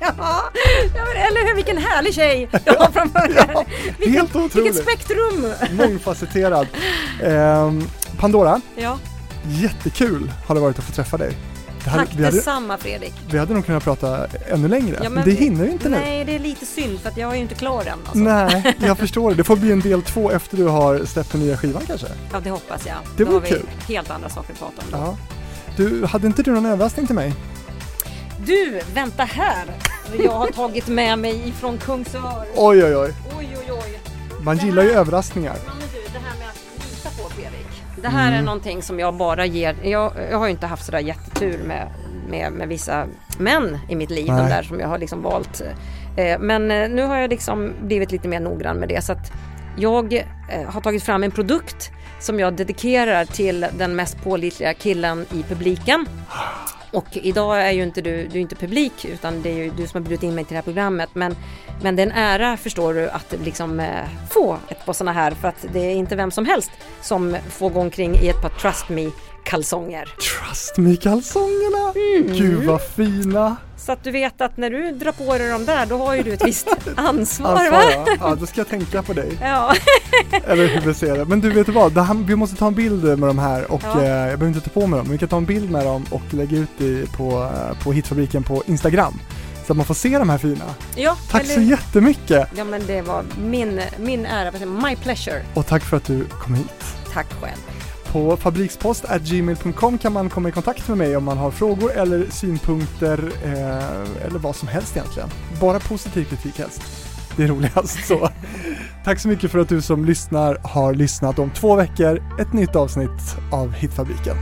ja men eller hur, vilken härlig tjej du har framför dig. Helt Vilket otroligt! spektrum! Mångfacetterad. Ehm, Pandora, Ja, jättekul har det varit att få träffa dig. Det hade, tack vi, hade, detsamma Fredrik. vi hade nog kunnat prata ännu längre, Ja, men, det hinner ju inte nu. Nej, det är lite synd för att jag är ju inte klar än. Alltså. Nej, jag förstår det. Det får bli en del två efter du har släppt den nya skivan kanske. Ja, det hoppas jag. Det Då har vi kul. helt andra saker att prata om. Då. Ja. Du, hade inte du någon överraskning till mig? Du, vänta här! Jag har tagit med mig ifrån Kungsör. Oj, oj, oj. Oj, oj, oj. Man gillar ju överraskningar. Det här Mm. är någonting som jag bara ger. Jag, jag har ju inte haft sådär jättetur med, med, med vissa män i mitt liv. De Nej. där som jag har liksom valt. Eh, Men eh, nu har jag liksom blivit lite mer noggrann med det. Så att jag eh, har tagit fram en produkt som jag dedikerar till den mest pålitliga killen i publiken. Och idag är ju inte du, du är inte publik utan det är ju du som har bjudit in mig till det här programmet. Men, men det är en ära förstår du att liksom eh, få ett par sådana här för att det är inte vem som helst som får gå omkring i ett par Trust Me kalsonger. Trust me kalsongerna! Gud vad fina! Så att du vet att när du drar på dig de där då har ju du ett visst ansvar Ansvar, va? ja. ja, då ska jag tänka på dig. Ja. Eller hur vi ser det. Men du vet vad, här, vi måste ta en bild med de här och Ja. eh, jag behöver inte ta på mig dem, men vi kan ta en bild med dem och lägga ut det på, eh, på Hitfabriken på Instagram. Så att man får se de här fina. ja Tack eller- så jättemycket! Ja men det var min, min ära, my pleasure. Och tack för att du kom hit. Tack själv. På fabrikspost.gmail.com kan man komma i kontakt med mig om man har frågor eller synpunkter eh, eller vad som helst egentligen. Bara positiv kritik helst. Det är roligast så. Tack så mycket för att du som lyssnar har lyssnat om två veckor, ett nytt avsnitt av Hitfabriken.